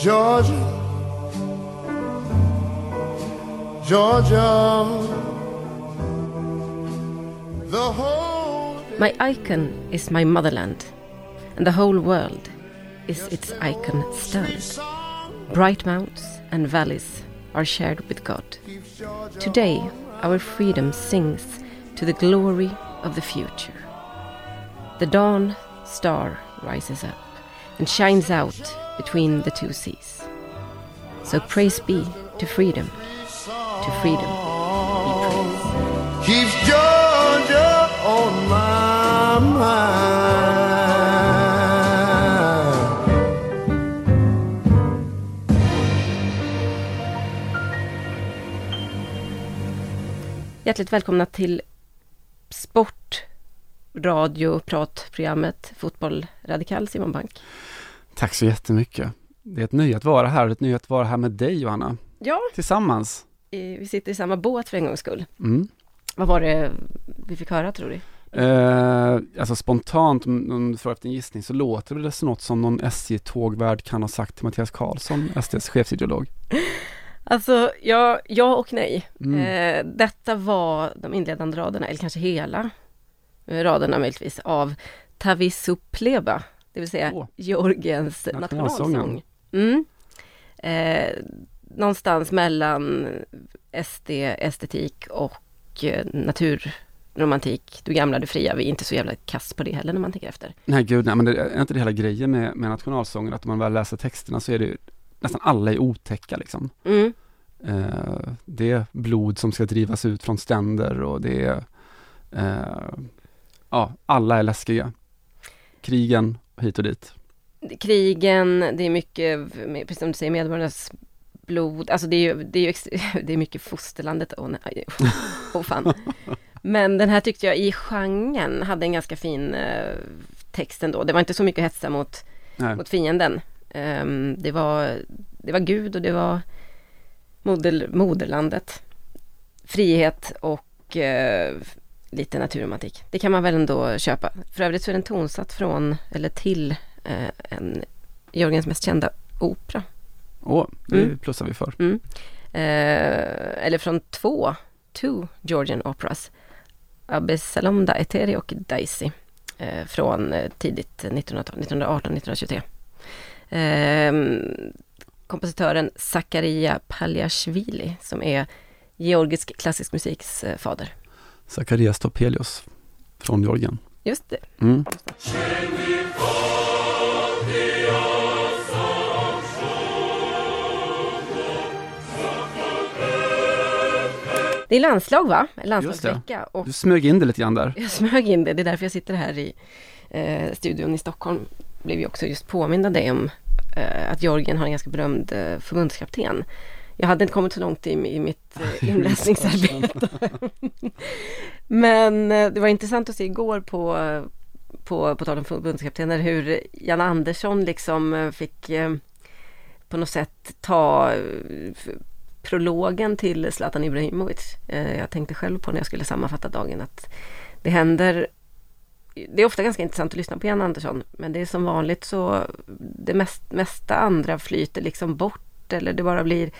Georgia, Georgia, My icon is my motherland, and the whole world is its icon stone. Bright mountains and valleys are shared with God. Today, our freedom sings to the glory of the future. The dawn star rises up and shines out between the two seas. So praise be to freedom, to freedom be keeps Georgia on my mind. Hjärtligt välkomna till Sport, radio, pratprogrammet Fotboll Radikal, Simon Bank. Tack så jättemycket. Det är ett nöje att vara här och det är ett nöje att vara här med dig Johanna. Ja, Tillsammans. vi sitter i samma båt för en gångs skull. Mm. Vad var det vi fick höra tror du? Eh, alltså spontant, om du frågar efter en gissning, så låter det som något som någon SJ-tågvärd kan ha sagt till Mattias Karlsson, SDs chefsideolog. Alltså, ja, ja och nej. Mm. Eh, detta var de inledande raderna, eller kanske hela eh, raderna möjligtvis, av Tavisopleba, det vill säga Åh. Georgiens nationalsång. Mm. Eh, någonstans mellan SD, estetik och eh, naturromantik. Du gamla, du fria. Vi är inte så jävla kass på det heller när man tänker efter. Nej gud, nej men det är inte det hela grejen med, med nationalsången, att om man väl läser texterna så är det ju nästan alla är otäcka liksom. Mm. Eh, det är blod som ska drivas ut från ständer och det är, eh, ja, alla är läskiga. Krigen hit och dit. krigen, det är mycket, precis som du säger, medborgarnas blod, alltså det är ju, det är ju det är mycket fosterlandet, åh nej, åh fan. Men den här tyckte jag i genren hade en ganska fin eh, text ändå. Det var inte så mycket hetsa mot, Nej. mot fienden. Ehm, det, var, det var Gud och det var moder, moderlandet. Frihet och eh, lite naturromantik. Det kan man väl ändå köpa. För övrigt så är den tonsatt från, eller till, eh, en Jörgens mest kända opera. Åh, det Mm. plussar vi för. Mm. Eh, eller från två, two Georgian operas. Absalom Eteri och Daisy. Eh, från eh, tidigt 1900-tal, 1918-1923. Eh, kompositören Zakaria Paljashvili som är georgisk klassisk musiks eh, fader. Zacharias Topelius från Georgien. Just det. Mm. Det är landslag va? Landslagsvecka. Och Du smög in det lite grann där. Jag smög in det, det är därför jag sitter här i eh, studion i Stockholm. Blev ju också just påmind av dig om eh, att Georgien har en ganska berömd eh, förbundskapten. Jag hade inte kommit så långt i, i mitt eh, inläsningsarbete. Men eh, det var intressant att se igår på, på, på tal om förbundskaptener hur Jan Andersson liksom eh, fick på något sätt ta prologen till Zlatan Ibrahimovic. Jag tänkte själv på när jag skulle sammanfatta dagen att det händer det är ofta ganska intressant att lyssna på Jan Andersson men det är som vanligt så det mest, mesta andra flyter liksom bort eller det bara blir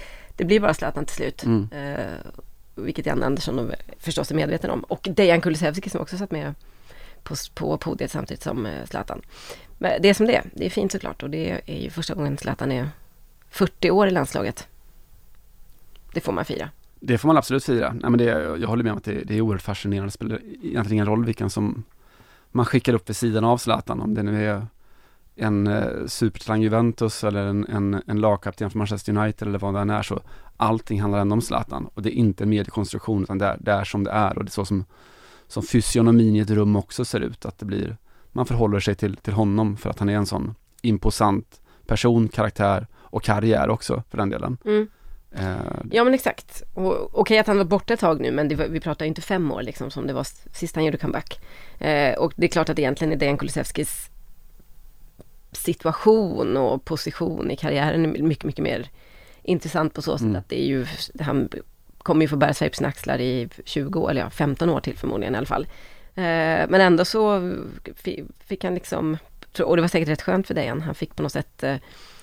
det blir bara Zlatan till slut. Mm. Eh, vilket Jan Andersson förstås är medveten om. Och Dejan Kulusevski som också satt med på, på podiet samtidigt som eh, Zlatan. Men det är som det. Det är fint såklart och det är ju första gången Zlatan är 40 år i landslaget. Det får man fira. Det får man absolut fira. Nej, men det, jag håller med om att det, det är oerhört fascinerande. Det spelar egentligen ingen roll vilken som man skickar upp vid sidan av Zlatan. Om det nu är en eh, supertalang Juventus eller en, en, en lagkapten för Manchester United eller vad det än är så allting handlar ändå om Zlatan och det är inte en mediekonstruktion utan det är, det är som det är och det är så som, som fysionomin i ett rum också ser ut att det blir man förhåller sig till, till honom för att han är en sån imposant person, karaktär och karriär också för den delen. Mm. Eh, Ja men exakt. Okej att han var borta ett tag nu men det var, vi pratar ju inte fem år liksom som det var sist han gjorde comeback. Eh, och det är klart att egentligen är Dejan Kulusevskis situation och position i karriären är mycket, mycket mer intressant på så sätt Mm. att det är ju, han kommer ju få bära sig på sina axlar i 20 år, eller ja 15 år till förmodligen i alla fall. Eh, men ändå så fi- fick han liksom, och det var säkert rätt skönt för Dejan, han fick på något sätt eh,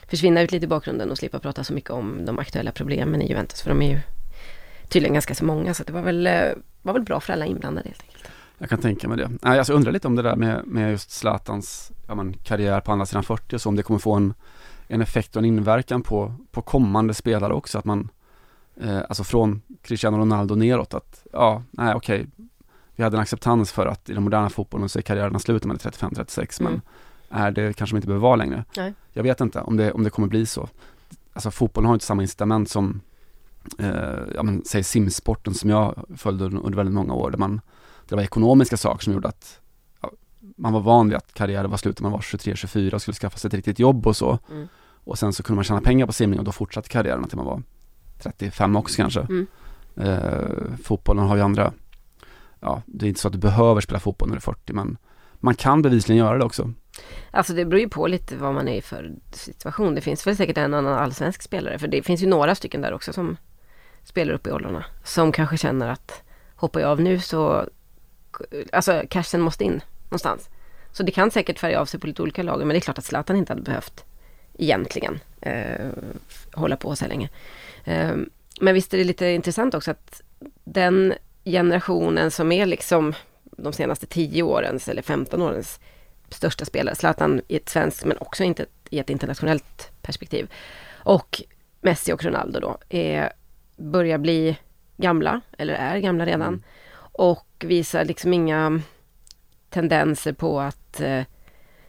försvinna ut lite i bakgrunden och slippa prata så mycket om de aktuella problemen i Juventus, för de är ju tydligen ganska så många, så det var väl, eh, var väl bra för alla inblandade helt enkelt. Jag kan tänka mig det. Nej, alltså jag undrar lite om det där med, med just Zlatans ja, men, karriär på andra sidan 40 och så, om det kommer få en, en effekt och en inverkan på, på kommande spelare också, att man, eh, alltså från Cristiano Ronaldo neråt, att ja, nej okej, vi hade en acceptans för att i den moderna fotbollen så är karriärerna slut när man är 35-36, Mm. men är det kanske man inte behöver vara längre. Nej. Jag vet inte om det, om det kommer bli så. Alltså fotbollen har inte samma incitament som, eh, ja men säg simsporten som jag följde under väldigt många år, där man det var ekonomiska saker som gjorde att ja, man var van vid att karriären var slut när man var 23-24 och skulle skaffa sig ett riktigt jobb och så. Mm. Och sen så kunde man tjäna pengar på simning och då fortsatte karriären till man var 35 också kanske. Mm. Eh, fotbollen har ju andra, ja det är inte så att du behöver spela fotboll när du är 40 men man kan bevisligen göra det också. Alltså det beror ju på lite vad man är i för situation. Det finns väl säkert en annan allsvensk spelare, för det finns ju några stycken där också som spelar upp i åldrarna. Som kanske känner att hoppar jag av nu så, alltså cashen måste in någonstans. Så det kan säkert färga av sig på lite olika lager, men det är klart att Zlatan inte hade behövt egentligen eh, hålla på så här länge. Eh, men visst är det lite intressant också att den generationen som är liksom de senaste 10 årens eller 15 årens största spelare, Zlatan i ett svenskt men också inte i ett internationellt perspektiv. Och Messi och Ronaldo då är, börjar bli gamla, eller är gamla redan. Mm. Och visar liksom inga tendenser på att, eh,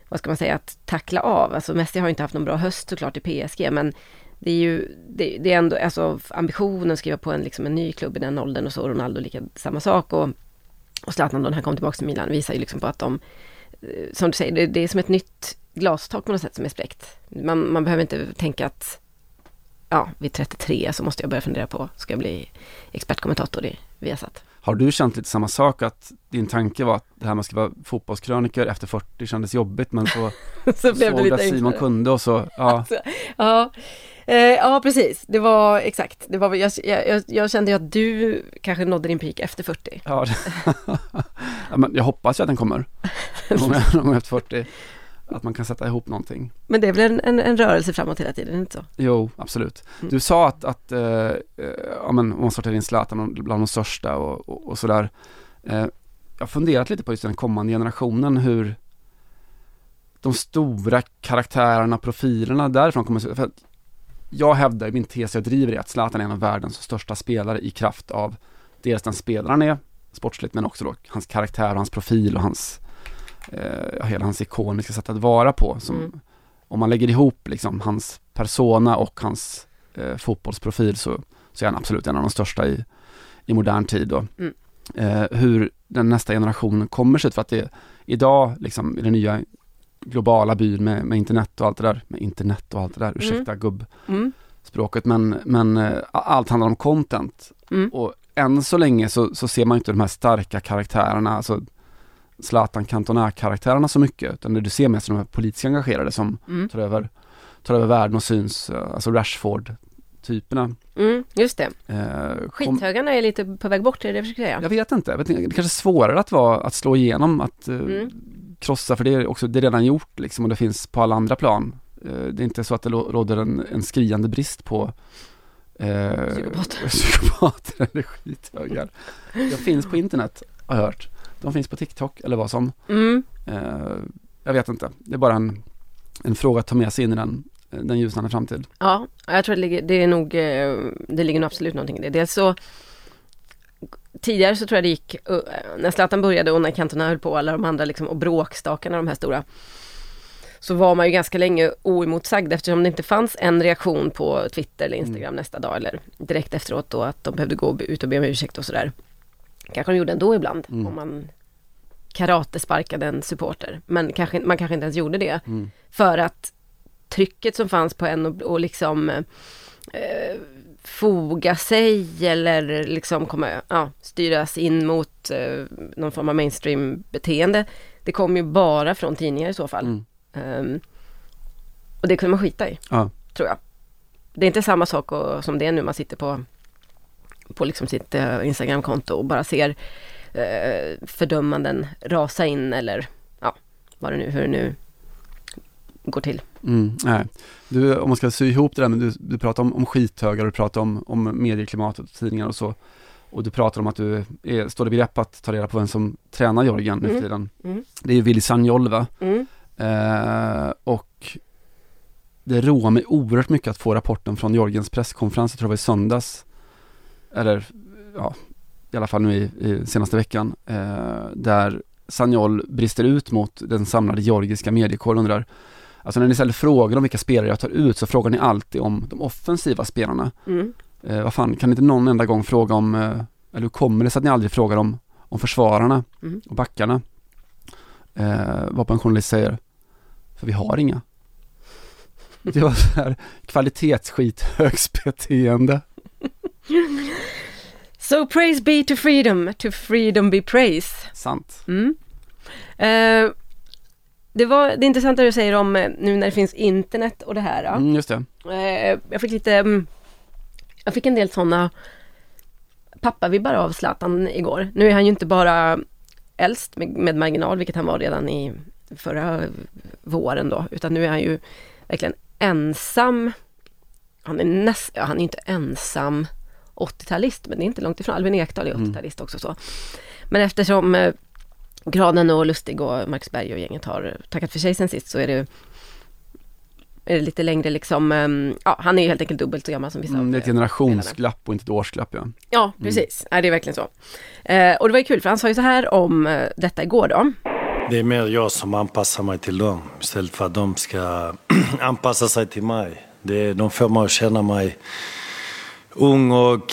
vad ska man säga, att tackla av. Alltså Messi har inte haft någon bra höst såklart i PSG, men det är ju, det, det är ändå, alltså ambitionen att skriva på en, liksom en ny klubb i den åldern och så, Ronaldo lika samma sak och, och Zlatan då när han kom tillbaka till Milan visar ju liksom på att de, eh, som du säger, det, det är som ett nytt glastak på något sätt som är spräckt. Man, man behöver inte tänka att ja, vid 33 så måste jag börja fundera på, ska jag bli expertkommentator i Viasat? Har du känt lite samma sak att din tanke var att det här med att skriva fotbollskrönikor efter 40 kändes jobbigt men så så blev såg du att Simon enklare. kunde och så, ja. Ja, eh, ja precis. Det var exakt. Det var, jag, jag, jag kände ju att du kanske nådde din peak efter 40. Ja, ja men jag hoppas ju att den kommer. Någon gång efter 40. Att man kan sätta ihop någonting. Men det är väl en, en, en rörelse framåt hela tiden, inte så? Jo, absolut. Du sa att, att eh, eh, ja, men om man sorterar in Zlatan bland de största och, och, och sådär. Eh, jag har funderat lite på just den kommande generationen, hur de stora karaktärerna, profilerna därifrån kommer. För att jag hävdar, min tes jag driver är att Zlatan är en av världens största spelare i kraft av dels den spelaren är sportsligt men också då hans karaktär och hans profil och hans eh, hela hans ikoniska sätt att vara på. Som, Mm. Om man lägger ihop liksom hans persona och hans eh, fotbollsprofil så, så är han absolut en av de största i, i modern tid. Då. Mm. Eh, hur den nästa generationen kommer sig för att det idag liksom i den nya globala byn med, med internet och allt det där, med internet och allt det där, ursäkta gubbspråket, Mm. men, men eh, allt handlar om content. Mm. Och än så länge så, så ser man inte de här starka karaktärerna, alltså Zlatan Cantona-karaktärerna så mycket, utan det du ser mest är de här politiskt engagerade som Mm. tar över, tar över världen och syns, eh, alltså Rashford-typerna. Mm, just det. Eh, Skithögarna är lite på väg bort, är det det jag försöker säga? jag vet inte, jag det kanske är svårare att vara, att slå igenom, att eh, Mm. krossa, för det är också, det är redan gjort liksom och det finns på alla andra plan. Eh, det är inte så att det råder en, en skriande brist på eh, Psykopater. psykopater eller skithögar. De finns på internet, har jag hört. De finns på TikTok eller vad som. Mm. Eh, jag vet inte, det är bara en, en fråga att ta med sig in i den, den ljusnande framtid. Ja, jag tror att det ligger, det är nog, eh, det ligger nog absolut någonting i det. Dels så Tidigare så tror jag det gick, eh, när Zlatan började och när Cantona höll på, alla de andra liksom, och bråkstakarna, de här stora så var man ju ganska länge oemotsagd eftersom det inte fanns en reaktion på Twitter eller Instagram nästa dag eller direkt efteråt då att de behövde gå ut och be om ursäkt och sådär. Kanske de gjorde ändå ibland om man karatesparkade en supporter. Men kanske, man kanske inte ens gjorde det. För att trycket som fanns på en och, och liksom eh, foga sig eller liksom komma, ja, styras in mot eh, någon form av mainstream-beteende. Det kom ju bara från tidningar i så fall. Ehm, och det kunde man skita i, Ja. tror jag. Det är inte samma sak och, som det är nu, man sitter på, på liksom sitt eh, Instagramkonto och bara ser eh, fördömanden rasa in eller ja, vad det nu, hur det nu går till. Mm, nej. Du, om man ska sy ihop det där, men du, du pratar om, om skithögar, du pratar om, om medieklimatet och tidningar och så. Och du pratar om att du är, står i begrepp att ta reda på vem som tränar Jorgen nu för tiden. Mm. Det är ju Willy Sagnol va? Mm. Eh, och det roar mig oerhört mycket att få rapporten från Jorgens presskonferens, jag tror det var i söndags. Eller ja, i alla fall nu i, i senaste veckan. Eh, där Sagnol brister ut mot den samlade georgiska mediekåren och undrar Alltså när ni ställer frågor om vilka spelare jag tar ut så frågar ni alltid om de offensiva spelarna. Mm. Eh, vad fan, kan ni inte någon enda gång fråga om, eh, eller hur kommer det sig att ni aldrig frågar om, om försvararna Mm. och backarna? Eh, vad en journalist säger, för vi har inga. Det var så här kvalitetsskit, högsbeteende. So praise be to freedom, to freedom be praise. Sant. Mm. Eh, det var det intressanta du säger om eh, nu när det finns internet och det här. ja. Mm, just det. Eh, jag fick lite, mm, jag fick en del sådana pappavibbar av Zlatan igår. Nu är han ju inte bara äldst med, med marginal, vilket han var redan i förra våren då, utan nu är han ju verkligen ensam. Han är näst, ja, han är inte ensam 80-talist, men det är inte långt ifrån. Albin Ekdal är 80-talist också så. Men eftersom eh, Granen och Lustig och Marcus Berg och gänget har tackat för sig sen sist så är det är det lite längre liksom, ehm, ja han är ju helt enkelt dubbelt så gammal som vissa Mm, av, det är ett eh, generationsglapp och inte ett årsglapp ja. Ja, precis. Ja, det är verkligen så. Eh, och det var ju kul för han sa ju så här om detta igår då. Det är mer jag som anpassar mig till dem istället för att de ska anpassa sig till mig. Det, de får mig att känna mig ung och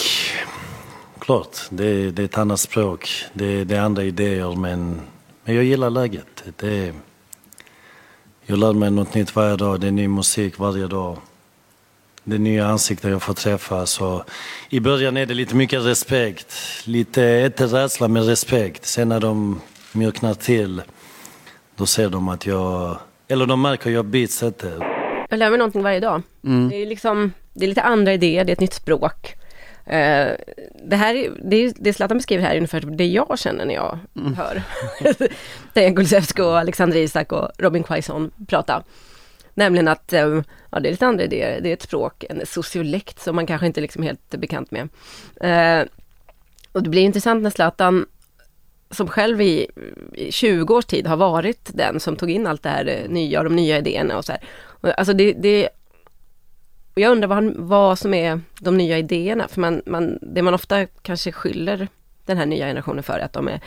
klart, det, det är ett annat språk. Det, det är andra idéer men, men jag gillar läget. Det, jag lär mig något nytt varje dag, det är ny musik varje dag. Det är nya ansikten jag får träffa. Så I början är det lite mycket respekt. Lite, inte rädsla, men respekt. Sen när de mjuknar till, då ser de att jag... Eller de märker att jag bits inte. Jag lär mig någonting varje dag. Det är liksom, det är lite andra idéer, det är ett nytt språk. Eh, det här, är- det, det Zlatan beskriver här är ungefär det jag känner när jag hör Dejan Kulusevski och Alexander Isak och Robin Quaison prata. Nämligen att eh, ja, det är lite andra idéer, det är ett språk, en sociolekt som man kanske inte liksom är helt bekant med. Eh, och det blir intressant när Zlatan som själv i, i 20 års tid har varit den som tog in allt det här nya och de nya idéerna och så här. Alltså det, det och jag undrar vad, han, vad som är de nya idéerna, för man, man, det man ofta kanske skyller den här nya generationen för är att de är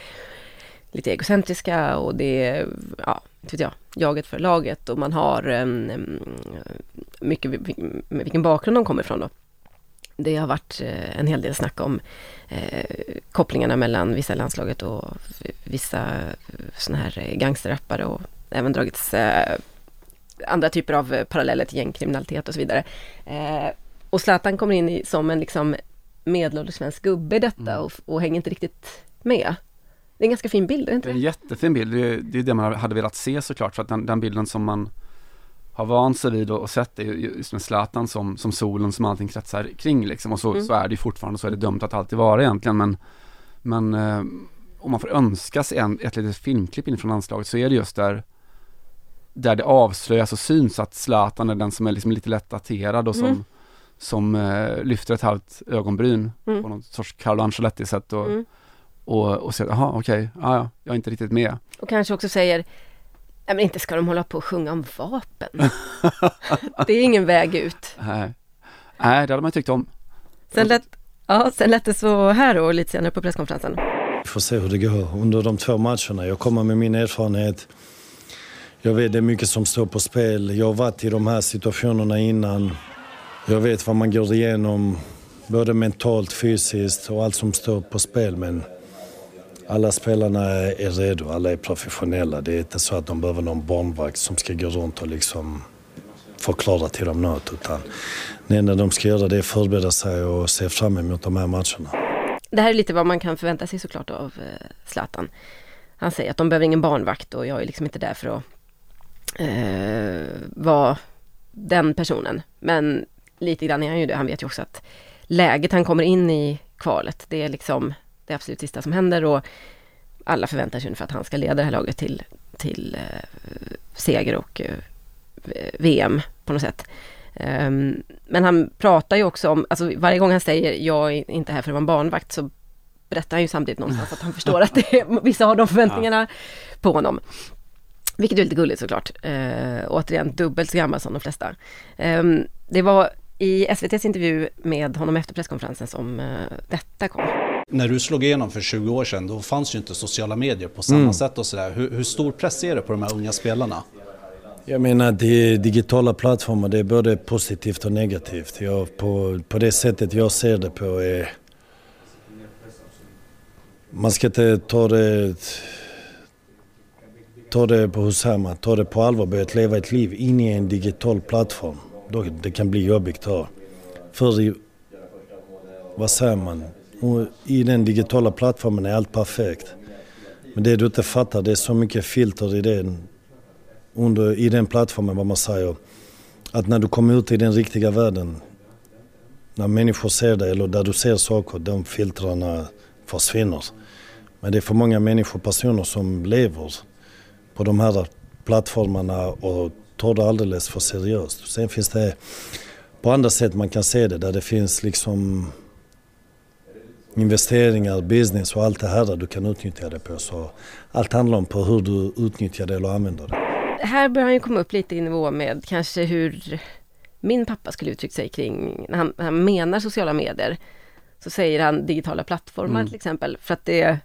lite egocentriska och det är, ja, inte vet jag, jaget för laget och man har um, mycket med vilken bakgrund de kommer ifrån då. Det har varit eh, en hel del snack om eh, kopplingarna mellan vissa i landslaget och vissa sådana här gangsterrappare och även dragits eh, andra typer av eh, paralleller till gängkriminalitet och så vidare. Eh, och Zlatan kommer in i, som en liksom medelålders svensk gubbe i detta och, och hänger inte riktigt med. Det är en ganska fin bild, är det inte Det är en jättefin bild, det är, det är det man hade velat se såklart för att den, den bilden som man har vant sig vid och, och sett är ju just med Zlatan som, som solen som allting kretsar kring liksom och så, Mm. så är det ju fortfarande, så är det dömt att alltid vara egentligen men Men eh, om man får önska sig en, ett litet filmklipp in från landslaget så är det just där Där det avslöjas och syns att Zlatan är den som är liksom lite lätt daterad och som Mm. Som eh, lyfter ett halvt ögonbryn Mm. på något sorts Carlo Ancelotti sätt och, Mm. och, och säger jaha okej, ja, ja, jag är inte riktigt med Och kanske också säger Nej men inte ska de hålla på och sjunga om vapen. det är ingen väg ut. Nej, Nej det hade man tyckt om. Sen lät, ja, sen lät det så här och lite senare på presskonferensen. Vi får se hur det går under de två matcherna. Jag kommer med min erfarenhet. Jag vet det är mycket som står på spel. Jag har varit i de här situationerna innan. Jag vet vad man går igenom, både mentalt, fysiskt och allt som står på spel. Men alla spelarna är redo, alla är professionella. Det är inte så att de behöver någon barnvakt som ska gå runt och liksom förklara till dem något. Utan det enda de ska göra det är förbereda sig och se fram emot de här matcherna. Det här är lite vad man kan förvänta sig såklart av eh, Zlatan. Han säger att de behöver ingen barnvakt och jag är liksom inte där för att eh, vara den personen. Men lite grann är han ju det. Han vet ju också att läget han kommer in i kvalet, det är liksom det absolut sista som händer och alla förväntar sig ungefär att han ska leda det här laget till, till eh, seger och eh, VM på något sätt. Um, men han pratar ju också om, alltså varje gång han säger jag är inte här för att vara en barnvakt så berättar han ju samtidigt någonstans att han förstår att det är, vissa har de förväntningarna ja. på honom. Vilket är lite gulligt såklart. Uh, återigen dubbelt så gammal som de flesta. Um, det var i SVTs intervju med honom efter presskonferensen som uh, detta kom. När du slog igenom för 20 år sedan, då fanns ju inte sociala medier på samma mm. sätt och sådär. Hur, hur stor press är det på de här unga spelarna? Jag menar det digitala plattformar, det är både positivt och negativt. Jag, på, på det sättet jag ser det på är... Man ska inte ta det... Ta det på, hur ta det på allvar, börja leva ett liv in i en digital plattform. Då, det kan bli jobbigt då. För i, vad säger man, i den digitala plattformen är allt perfekt. Men det du inte fattar, det är så mycket filter i den under, i den plattformen, vad man säger. Att när du kommer ut i den riktiga världen, när människor ser dig eller där du ser saker, de filtrarna försvinner. Men det är för många människor, personer som lever på de här plattformarna och tar det alldeles för seriöst. Sen finns det på andra sätt man kan se det, där det finns liksom investeringar, business och allt det här där du kan utnyttja det på. Så allt handlar om på hur du utnyttjar det eller använder det här börjar han ju komma upp lite i nivå med kanske hur min pappa skulle uttryckt sig kring, när han, han menar sociala medier, så säger han digitala plattformar mm. till exempel, för att det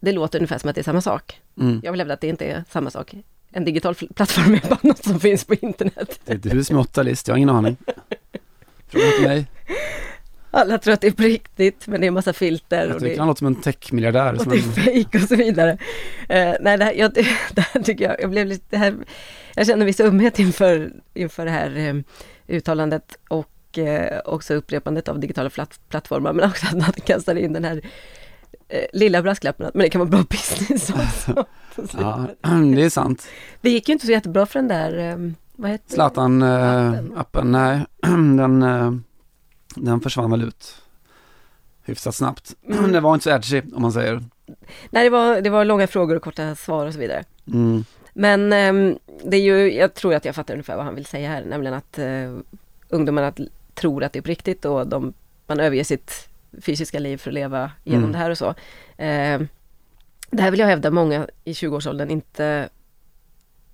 det låter ungefär som att det är samma sak. Mm. Jag vill hävda att det inte är samma sak. En digital plattform är bara något som finns på internet. Det är du som är åtta list, jag har ingen aning. Fråga inte mig. Alla tror att det är på riktigt, men det är en massa filter. Jag tycker han låter som en techmiljardär. Och det är fejk och så vidare. Uh, nej, det här, jag, det här tycker jag, jag blev lite, det här, jag känner viss ömhet inför, inför det här um, uttalandet och uh, också upprepandet av digitala platt, plattformar, men också att man kastar in den här lilla brasklappen, men det kan vara bra business också. ja, det är sant. Det gick ju inte så jättebra för den där, um, vad heter Zlatan-appen, nej, den den försvann väl ut hyfsat snabbt. Mm. det var inte så edgy om man säger. Nej, det var, det var långa frågor och korta svar och så vidare. Mm. Men um, det är ju, jag tror att jag fattar ungefär vad han vill säga här, nämligen att uh, ungdomarna tror att det är på riktigt och de, man överger sitt fysiska liv för att leva igenom mm. det här och så. Uh, det här vill jag hävda många i 20-årsåldern inte,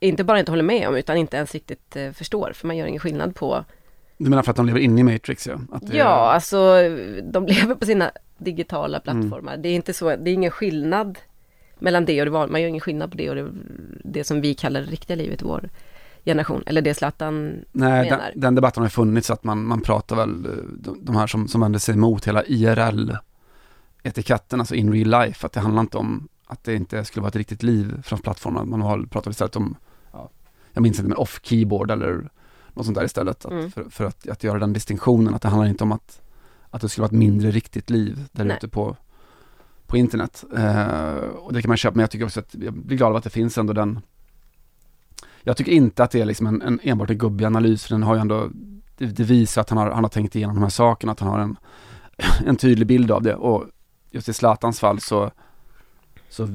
inte bara inte håller med om utan inte ens riktigt uh, förstår, för man gör ingen skillnad på du menar för att de lever inne i Matrix ja? Att ja, alltså de lever på sina digitala plattformar. Mm. Det är inte så, det är ingen skillnad mellan det och det vanliga. Man gör ingen skillnad på det och det, det som vi kallar det riktiga livet vår generation. Eller det Zlatan Nej, menar. Den, den debatten har funnits att man, man pratar väl, de, de här som, som vänder sig emot hela IRL etiketten, alltså in real life, att det handlar inte om att det inte skulle vara ett riktigt liv från plattformen. Man har pratat istället om, ja, jag minns inte, men off-keyboard eller något sånt där istället. Att, mm. för, för att, att, göra den distinktionen, att det handlar inte om att, att det skulle vara ett mindre riktigt liv där ute på, på internet. Eh, och det kan man köpa, men jag tycker också att, jag blir glad av att det finns ändå den jag tycker inte att det är liksom en, en enbart en gubbig analys, för den har ju ändå, det, det, visar att han har, han har tänkt igenom de här sakerna, att han har en, en tydlig bild av det. Och just i Zlatans fall så, så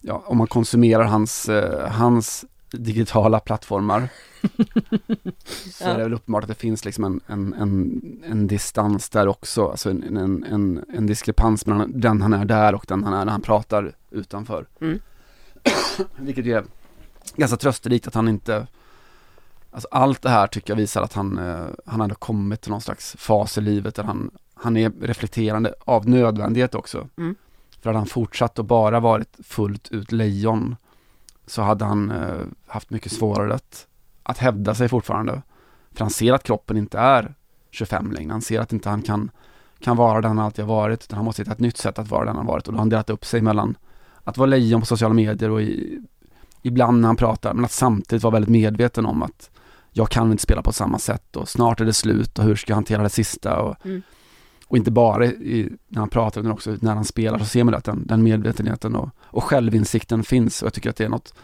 ja, om man konsumerar hans, eh, hans digitala plattformar så är det väl uppenbart att det finns liksom en, en, en, en distans där också, alltså en, en, en, en diskrepans mellan den han är där och den han är när han pratar utanför. Mm. Vilket ju är ganska trösterikt att han inte Alltså allt det här tycker jag visar att han, eh, han ändå kommit till någon slags fas i livet där han, han är reflekterande av nödvändighet också. Mm. För hade han fortsatt och bara varit fullt ut lejon så hade han eh, haft mycket svårare att, att hävda sig fortfarande. För han ser att kroppen inte är 25 längre. Han ser att inte han kan, kan vara den han alltid har varit, utan han måste hitta ett nytt sätt att vara den han varit. Och då har han delat upp sig mellan att vara lejon på sociala medier och i, ibland när han pratar, men att samtidigt vara väldigt medveten om att jag kan inte spela på samma sätt och snart är det slut och hur ska jag hantera det sista och, Mm. och inte bara i, när han pratar utan också när han spelar så ser man att den, den medvetenheten och, och självinsikten finns och jag tycker att det är något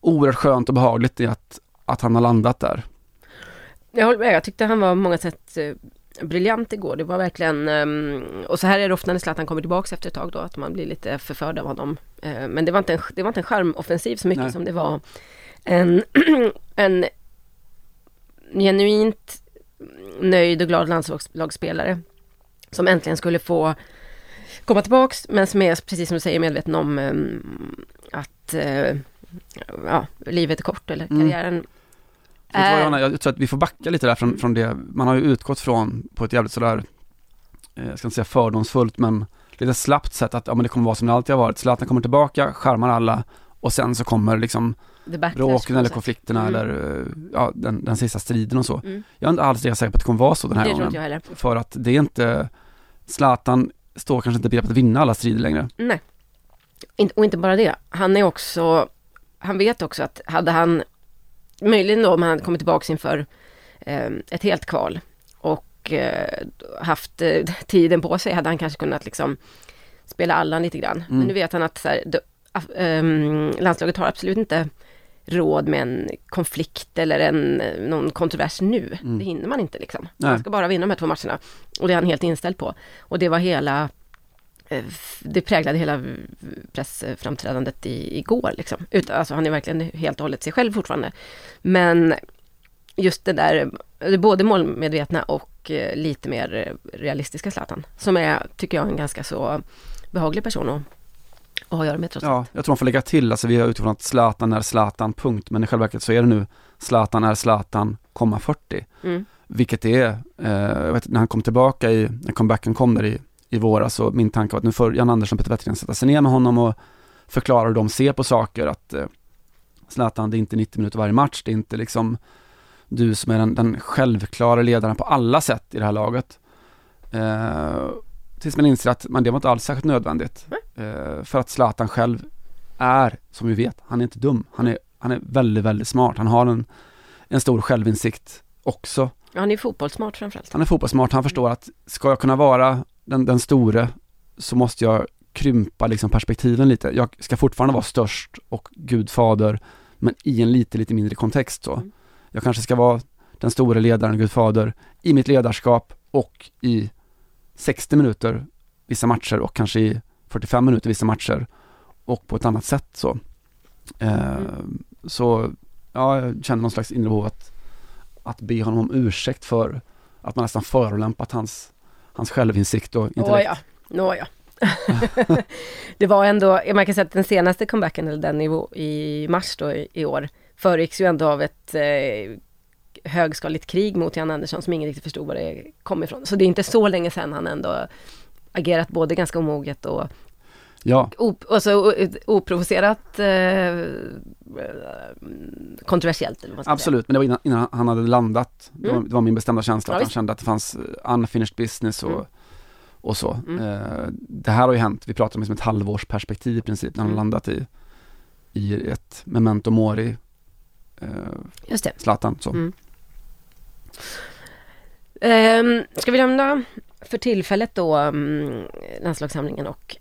oerhört skönt och behagligt i att, att han har landat där. Jag håller med, jag tyckte han var på många sätt eh, briljant igår. Det var verkligen, ehm, och så här är det ofta när Zlatan kommer tillbaks efter ett tag då, att man blir lite förförd av honom. Eh, men det var inte en, det var inte en charmoffensiv så mycket Nej. som det var en, en genuint nöjd och glad landslagsspelare som äntligen skulle få komma tillbaks men som är precis som du säger medveten om ehm, att eh, ja, livet är kort eller Mm. Karriären Vet vad, Johanna? Jag tror att vi får backa lite där från, från det, man har ju utgått från på ett jävligt sådär, eh, jag ska inte säga fördomsfullt men lite slappt sätt att ja men det kommer vara som det alltid har varit. Zlatan kommer tillbaka, skärmar alla och sen så kommer liksom bråken eller konflikterna Mm. eller eh, ja, den, den sista striden och så. Mm. Jag är inte alls lika säker på att det kommer vara så den här Det gången. För att det är inte, Zlatan står kanske inte begreppet att vinna alla strider längre. Nej. Och inte bara det. Han är också, han vet också att hade han, möjligen då om han hade kommit tillbaka inför eh, ett helt kval och eh, haft eh, tiden på sig hade han kanske kunnat liksom spela Allan lite grann. Men nu vet han att så här, då, ehm, landslaget har absolut inte råd med en konflikt eller en, eh, någon kontrovers nu. Det hinner man inte liksom. Nej. Man ska bara vinna de här två matcherna. Och det är han helt inställd på. Och det var hela det präglade hela pressframträdandet i, igår. Liksom. Ut, alltså han är verkligen helt och hållet sig själv fortfarande. Men just det där, både målmedvetna och eh, lite mer eh, realistiska Zlatan. Som är, tycker jag, en ganska så behaglig person att, att ha att göra med trots Ja, jag tror man får lägga till, alltså vi har utifrån att Zlatan är Zlatan, punkt. Men i själva verket så är det nu Zlatan är Zlatan, komma 40. Mm. Vilket det är, eh, jag vet, när han kom tillbaka i, när comebacken kom där i, i våras, så min tanke var att nu får Jan Andersson och Peter Wettergren sätta sig ner med honom och förklara hur de ser på saker, att eh, Zlatan, det är inte 90 minuter varje match, det är inte liksom du som är den, den självklara ledaren på alla sätt i det här laget. Eh, tills man inser att man, det var inte alls särskilt nödvändigt. Eh, för att Zlatan själv är, som vi vet, han är inte dum. Han är, han är väldigt, väldigt smart. Han har en, en stor självinsikt också. Han är fotbollssmart framförallt. Han är fotbollssmart, han förstår att ska jag kunna vara den, den store så måste jag krympa liksom perspektiven lite. Jag ska fortfarande vara störst och gudfader, men i en lite, lite mindre kontext så. Jag kanske ska vara den store ledaren, gudfader, i mitt ledarskap och i 60 minuter vissa matcher och kanske i 45 minuter vissa matcher och på ett annat sätt så. Eh, Så, ja, jag känner någon slags inre behov att, att be honom om ursäkt för att man nästan förolämpat hans, hans självinsikt och intellekt. Nåja, nåja. det var ändå, man kan säga att den senaste comebacken, eller den i, i mars då i, i år, föregicks ju ändå av ett eh, högskaligt krig mot Jan Andersson som ingen riktigt förstod var det kom ifrån. Så det är inte så länge sedan han ändå agerat både ganska omoget och Ja, op- alltså, oprovocerat eh, kontroversiellt. Eller vad absolut, men det var innan, innan han hade landat. Det, var, Mm. det var min bestämda känsla Ja, att han visst. kände att det fanns eh, unfinished business och, Mm. och så. Mm. Eh, det här har ju hänt, vi pratar om liksom ett halvårsperspektiv i princip, när han har Mm. landat i, i ett memento mori, eh. Just det. Zlatan så. Mm. Ehm, ska vi lämna för tillfället då um, landslagssamlingen och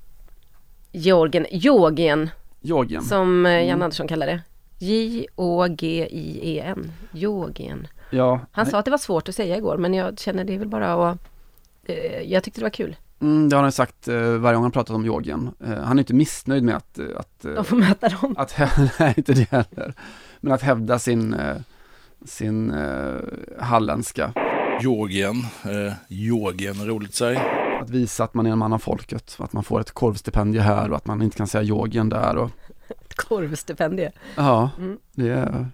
Georgien, Georgien Georgien. som eh, Jan Mm. Andersson kallar det. J-O-G-I-E-N, Georgien. Ja, Han sa att det var svårt att säga igår men jag känner det är väl bara att eh, jag tyckte det var kul. mm, det har han sagt eh, varje gång han pratat om Georgien. Eh, han är inte missnöjd med att, eh, att eh, De får möta dem. att nej inte det heller, men att hävda sin, eh, sin eh, halländska. Georgien, eh, Georgien, roligt att säga. Att visa att man är en man av folket, att man får ett korvstipendium här och att man inte kan säga Georgien där och Ett korvstipendie. ja, Mm. det är,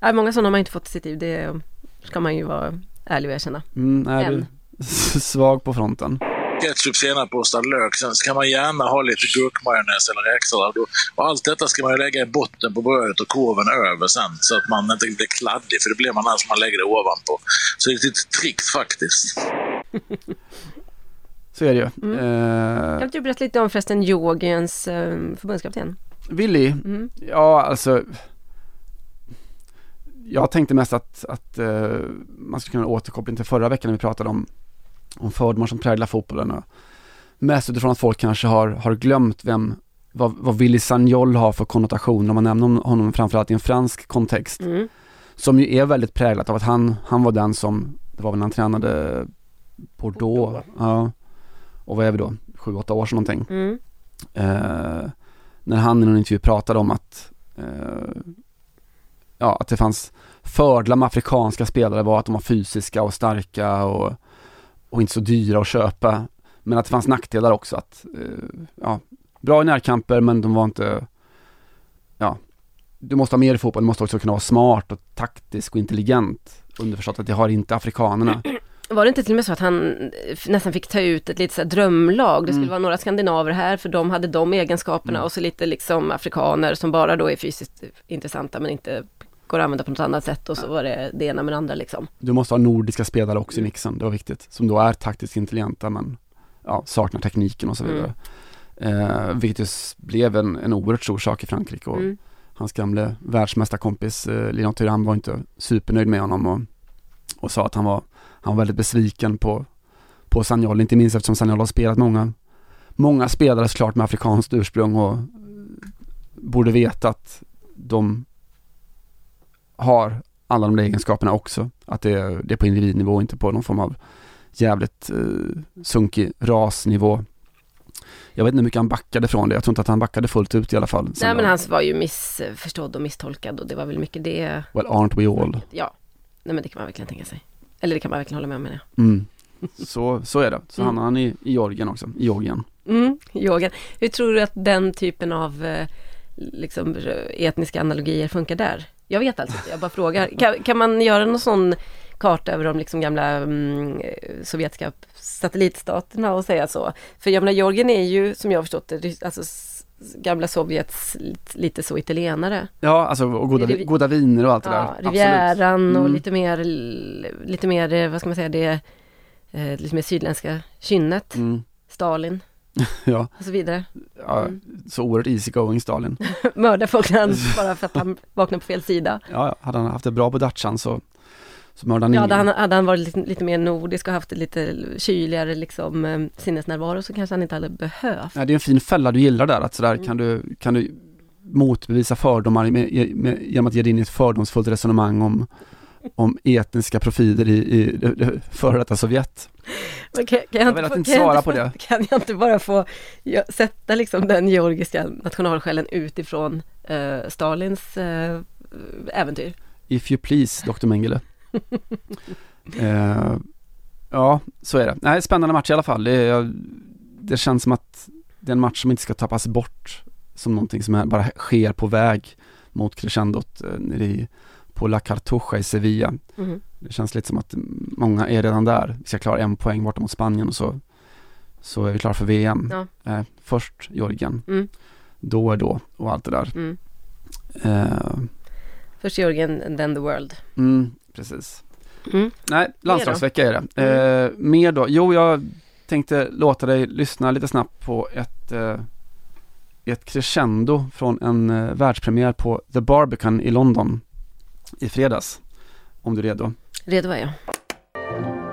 Ja, många sådana har man inte fått i sitt liv, det ska man ju vara ärlig och erkänna. mm, är du svag på fronten. ketchup, senap, ostad lök. Sen så kan man gärna ha lite gurkmajonnäs eller räksallad. Och- Och allt detta ska man ju lägga i botten på brödet och korven över sen. Så att man inte blir kladdig, för det blir man alls om man lägger det ovanpå. Så det är ett litet trick faktiskt. Så är det ju. Mm. Eh, Kan inte du berätta lite om förresten Georgiens eh, förbundskapten? Willy, Mm. ja alltså Jag tänkte mest att, att eh, man skulle kunna återkoppla till förra veckan när vi pratade om, om fördomar som präglar fotbollen och mest utifrån att folk kanske har, har glömt vem, vad, vad Willy Sagnol har för konnotationer om man nämner honom- honom framförallt i en fransk kontext. Mm. Som ju är väldigt präglat av att han, han var den som, det var väl när han tränade Bordeaux, Bordeaux. ja. Och vad är vi då? Sju, åtta år sedan någonting. Mm. Eh, när han i någon intervju pratade om att eh, ja, att det fanns fördelar med afrikanska spelare var att de var fysiska och starka och, och inte så dyra att köpa. Men att det fanns nackdelar också att, eh, ja, bra i närkamper men de var inte, ja, du måste ha mer i fotboll, du måste också kunna vara smart och taktisk och intelligent. Underförstått att det har inte afrikanerna. Var det inte till och med så att han eh, nästan fick ta ut ett litet drömlag? Det skulle Mm. vara några skandinaver här för de hade de egenskaperna och så lite liksom afrikaner som bara då är fysiskt intressanta men inte går att använda på något annat sätt och så var det det ena med det andra liksom. Du måste ha nordiska spelare också i mixen, det var viktigt. Som då är taktiskt intelligenta men ja, saknar tekniken och så vidare. Eh, vilket blev en, en oerhört stor sak i Frankrike och Mm. hans gamle världsmästarkompis eh, Lilian Thuram var inte supernöjd med honom och, och sa att han var, han var väldigt besviken på, på Sagnol, inte minst eftersom Sagnol har spelat många, många spelare såklart med afrikanskt ursprung och borde veta att de har alla de där egenskaperna också. Att det är, det är på individnivå och inte på någon form av jävligt eh, sunkig rasnivå. Jag vet inte hur mycket han backade från det. Jag tror inte att han backade fullt ut i alla fall. Nej men han var ju missförstådd och misstolkad och det var väl mycket det. Well, aren't we all? Ja, nej men det kan man verkligen tänka sig. Eller det kan man verkligen hålla med om menar jag. Mm. Så, så är det. Så Mm. hamnar han i, i Georgien också, i Georgien. Mm. Hur tror du att den typen av eh, liksom, etniska analogier funkar där? Jag vet alltså inte, jag bara frågar. Kan, kan man göra någon sån karta över de liksom gamla mm, eh, sovjetiska satellitstaterna och säga så? För jag menar, Georgien är ju, som jag har förstått det, alltså gamla Sovjets lite, så italienare. Ja, alltså och goda, Rivi- goda viner och allt det Ja, där. Rivieran och Mm. lite mer, lite mer, eh, vad ska man säga, det eh, lite mer sydländska kynnet. Mm. Stalin Ja, och så vidare. ja Mm. så oerhört easy going Stalin. Mörda folk när han, bara för att han vaknade på fel sida. Ja, ja, hade han haft det bra på Dachan så, så mördade han Ja, hade han, hade han varit lite, lite mer nordisk och haft lite kyligare liksom, eh, sinnesnärvaro så kanske han inte hade behövt. Ja, det är en fin fälla du gillar där, att sådär Mm. kan du, kan du motbevisa fördomar med, med, genom att ge dig in i ett fördomsfullt resonemang om, om etniska profiler i, i det före detta Sovjet. Men kan, kan Jag jag, vill inte att svara inte på det. Kan jag inte bara få ja, sätta liksom den georgiska nationalsjälen utifrån eh, Stalins eh, äventyr? If you please, Dr. Mengele. eh, ja, så är det. Nej, spännande match i alla fall. Det, det känns som att det är en match som inte ska tappas bort som någonting som är, bara sker på väg mot crescendot eh, nere i, på La Cartuja i Sevilla. Mhm. Det känns lite som att många är redan där. Vi ska klara en poäng borta mot Spanien och så, så är vi klara för VM. Ja. Eh, först Georgien, Mm. då är då och allt det där. Mm. Eh, Först and then the world. mm, precis. Mm. Nej, landslagsvecka är det. Eh, mer då? Jo, jag tänkte låta dig lyssna lite snabbt på ett, eh, ett crescendo från en eh, världspremiär på The Barbican i London i fredags. Om du är redo. Redo är jag.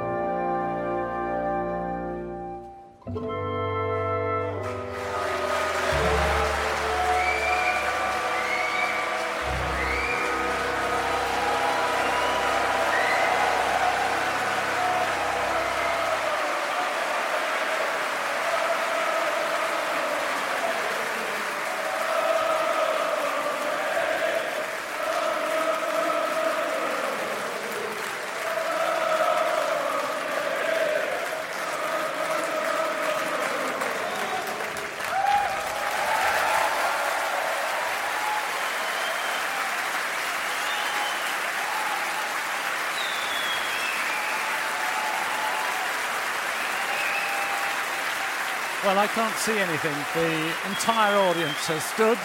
I can't see anything. The entire audience has stood,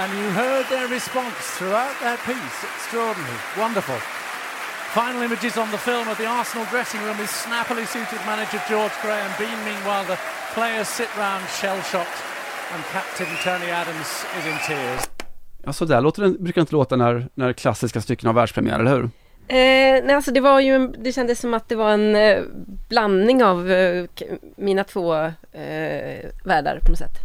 and you heard their response throughout their piece. Extraordinary. Wonderful. Final images on the film of the Arsenal dressing room is snappily suited manager George Graham Bean. Meanwhile, the players sit round shell-shocked, and captain Tony Adams is in tears. Ja, så där låter det, brukar inte låta när, när klassiska stycken har världspremiär, eller hur? Eh, nej, alltså det var ju, en, det kändes som att det var en eh, blandning av eh, mina två eh, världar på något sätt.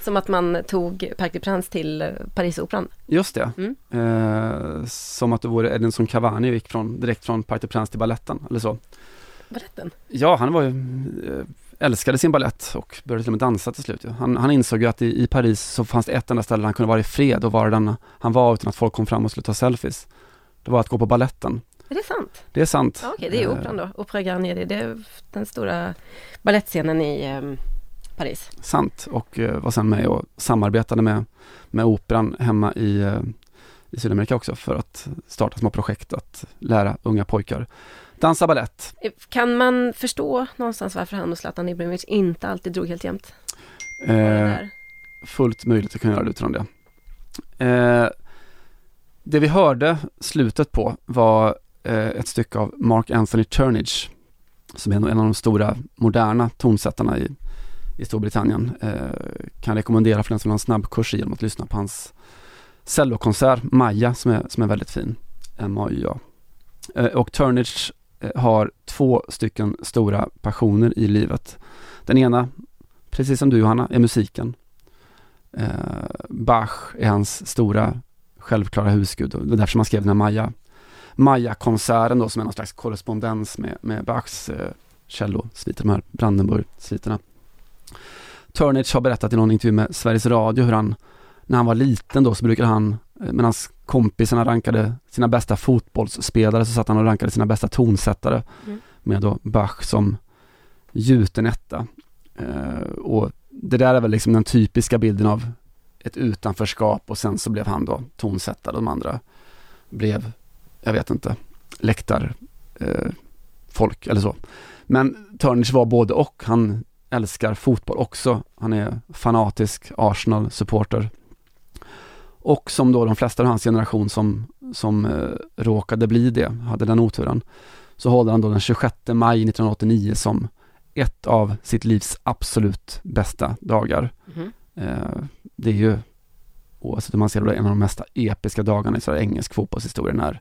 Som att man tog Parc des Princes till eh, Parisoperan. Just det. Mm. Eh, som att det vore Edinson Cavani och gick från, direkt från Parc des Princes till balletten, eller så. Baletten? Ja, han var ju, eh, älskade sin ballett och började till och med dansa till slut. Han, han insåg ju att i, i Paris så fanns det ett enda ställe där han kunde vara i fred och vara den han var utan att folk kom fram och skulle ta selfies. Det var att gå på balletten. Är det sant? Det är sant. Ja, Okej, det är Eh, operan då. Opera Garnier, det är den stora ballettscenen i eh, Paris. Sant och eh, var sen med och samarbetade med, med operan hemma i, eh, i Sydamerika också för att starta små projekt att lära unga pojkar dansa ballett. Eh, Kan man förstå någonstans varför han och Zlatan Ibrahimovic inte alltid drog helt jämnt? Eh, fullt möjligt att kunna göra det utifrån det. Eh, det vi hörde slutet på var eh, ett stycke av Mark Anthony Turnage som är en av de stora moderna tonsättarna i, i Storbritannien. Eh, kan rekommendera för den som vill ha en snabbkurs i genom att lyssna på hans cellokonsert Maja som är, som är väldigt fin. M-A-Y-A. Eh, och Turnage eh, har två stycken stora passioner i livet. Den ena, precis som du Johanna, är musiken. Eh, Bach är hans stora självklara husgud och det är därför man skrev den här Maja Maja-konserten då som är någon slags korrespondens med, med Bachs eh, cellosviter, de här Brandenburg-sviterna. Turnage har berättat i någon intervju med Sveriges Radio hur han, när han var liten då så brukade han, eh, medan kompisarna rankade sina bästa fotbollsspelare så satt han och rankade sina bästa tonsättare Mm. med då Bach som gjuten etta. Eh, och det där är väl liksom den typiska bilden av ett utanförskap och sen så blev han då tonsättare och de andra blev, jag vet inte, läktar eh, folk eller så. Men Turnage var både och. Han älskar fotboll också. Han är fanatisk Arsenal-supporter. Och som då de flesta av hans generation som, som eh, råkade bli det, hade den oturen, så håller han då den 26 maj 1989 som ett av sitt livs absolut bästa dagar. Mhm. Eh, det är ju, oavsett hur man ser det, en av de mesta episka dagarna i så här engelsk fotbollshistoria när,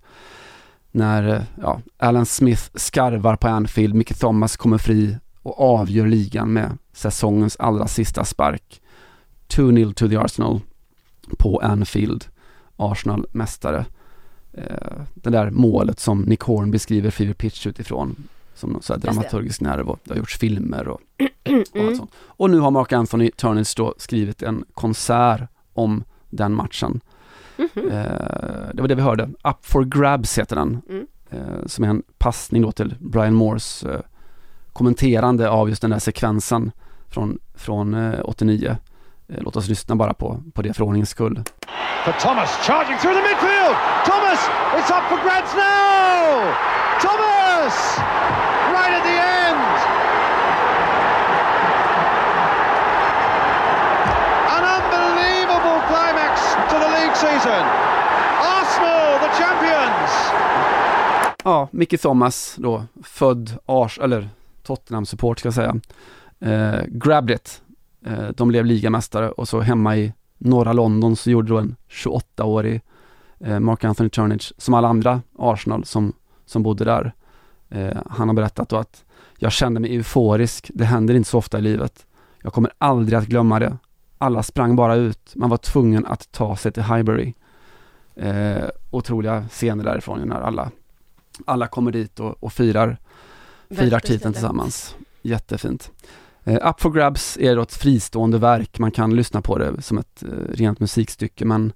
när eh, ja, Alan Smith skarvar på Anfield, Micke Thomas kommer fri och avgör ligan med säsongens allra sista spark. 2-0 to the Arsenal på Anfield. Arsenal mästare. Eh, det där målet som Nick Horn beskriver Fever Pitch utifrån som någon så dramaturgisk nerv och det har gjorts filmer och, och Mm. allt sånt. Och nu har Mark Anthony Turnage då skrivit en konsert om den matchen. Mhm. Eh, det var det vi hörde. Up for grabs heter den. Mm. Eh, som är en passning då till Brian Moores eh, kommenterande av just den där sekvensen från, från eh, 89. Eh, låt oss lyssna bara på, på det för ordningens skull. For Thomas, charging through the midfield. Thomas, it's up for grabs now. Thomas, right at the end. An unbelievable climax to the league season. Arsenal, the champions. Ja, Mickey Thomas då, född Ars, eller Tottenham-support ska jag säga. Eh, grabbed it. Eh, de blev ligamästare och så hemma i norra London så gjorde då en 28-årig eh, Mark Anthony Turnage, som alla andra Arsenal som, som bodde där. Eh, han har berättat då att jag kände mig euforisk, det händer inte så ofta i livet. Jag kommer aldrig att glömma det. Alla sprang bara ut, man var tvungen att ta sig till Highbury. Eh, otroliga scener därifrån när alla alla kommer dit och, och firar, firar titeln tillsammans. Jättefint. Eh, Up for Grabs är då ett fristående verk, man kan lyssna på det som ett eh, rent musikstycke men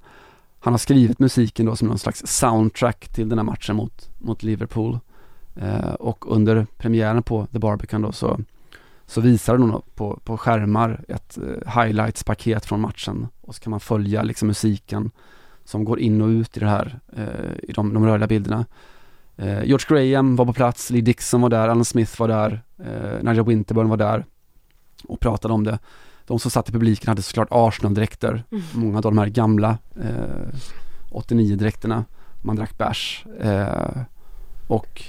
han har skrivit musiken då som någon slags soundtrack till den här matchen mot, mot Liverpool. Eh, och under premiären på The Barbican då så, så visar de på, på skärmar ett eh, highlights-paket från matchen och så kan man följa liksom musiken som går in och ut i det här, eh, i de, de rörliga bilderna. Eh, George Graham var på plats, Lee Dixon var där, Alan Smith var där, eh, Nigel Winterburn var där. och pratade om det. De som satt i publiken hade såklart Arsenal-dräkter, Mm. många av de här gamla eh, 89-dräkterna. Man drack bärs eh, och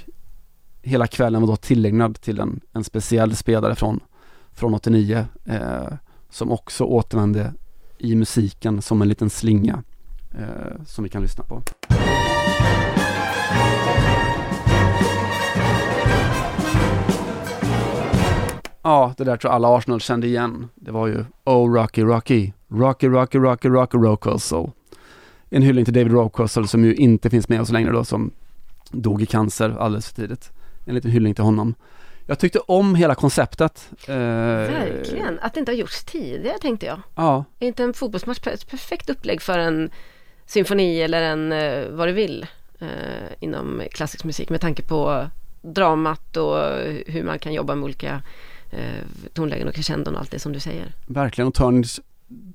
hela kvällen var då tillägnad till en, en speciell spelare från, från 89 eh, som också återvände i musiken som en liten slinga eh, som vi kan lyssna på. Ja, det där tror jag alla Arsenal kände igen. Det var ju Oh Rocky Rocky, Rocky Rocky Rocky Rocky Rockosel. En hyllning till David Rocosel som ju inte finns med oss längre då som dog i cancer alldeles för tidigt. En liten hyllning till honom. Jag tyckte om hela konceptet. Eh, Verkligen, att det inte har gjorts tidigare tänkte jag. Ja, Är inte en fotbollsmatch ett perfekt upplägg för en symfoni eller en eh, vad du vill eh, inom klassisk musik med tanke på dramat och hur man kan jobba med olika tonlägen och crescendon och allt det som du säger. verkligen. Och Turns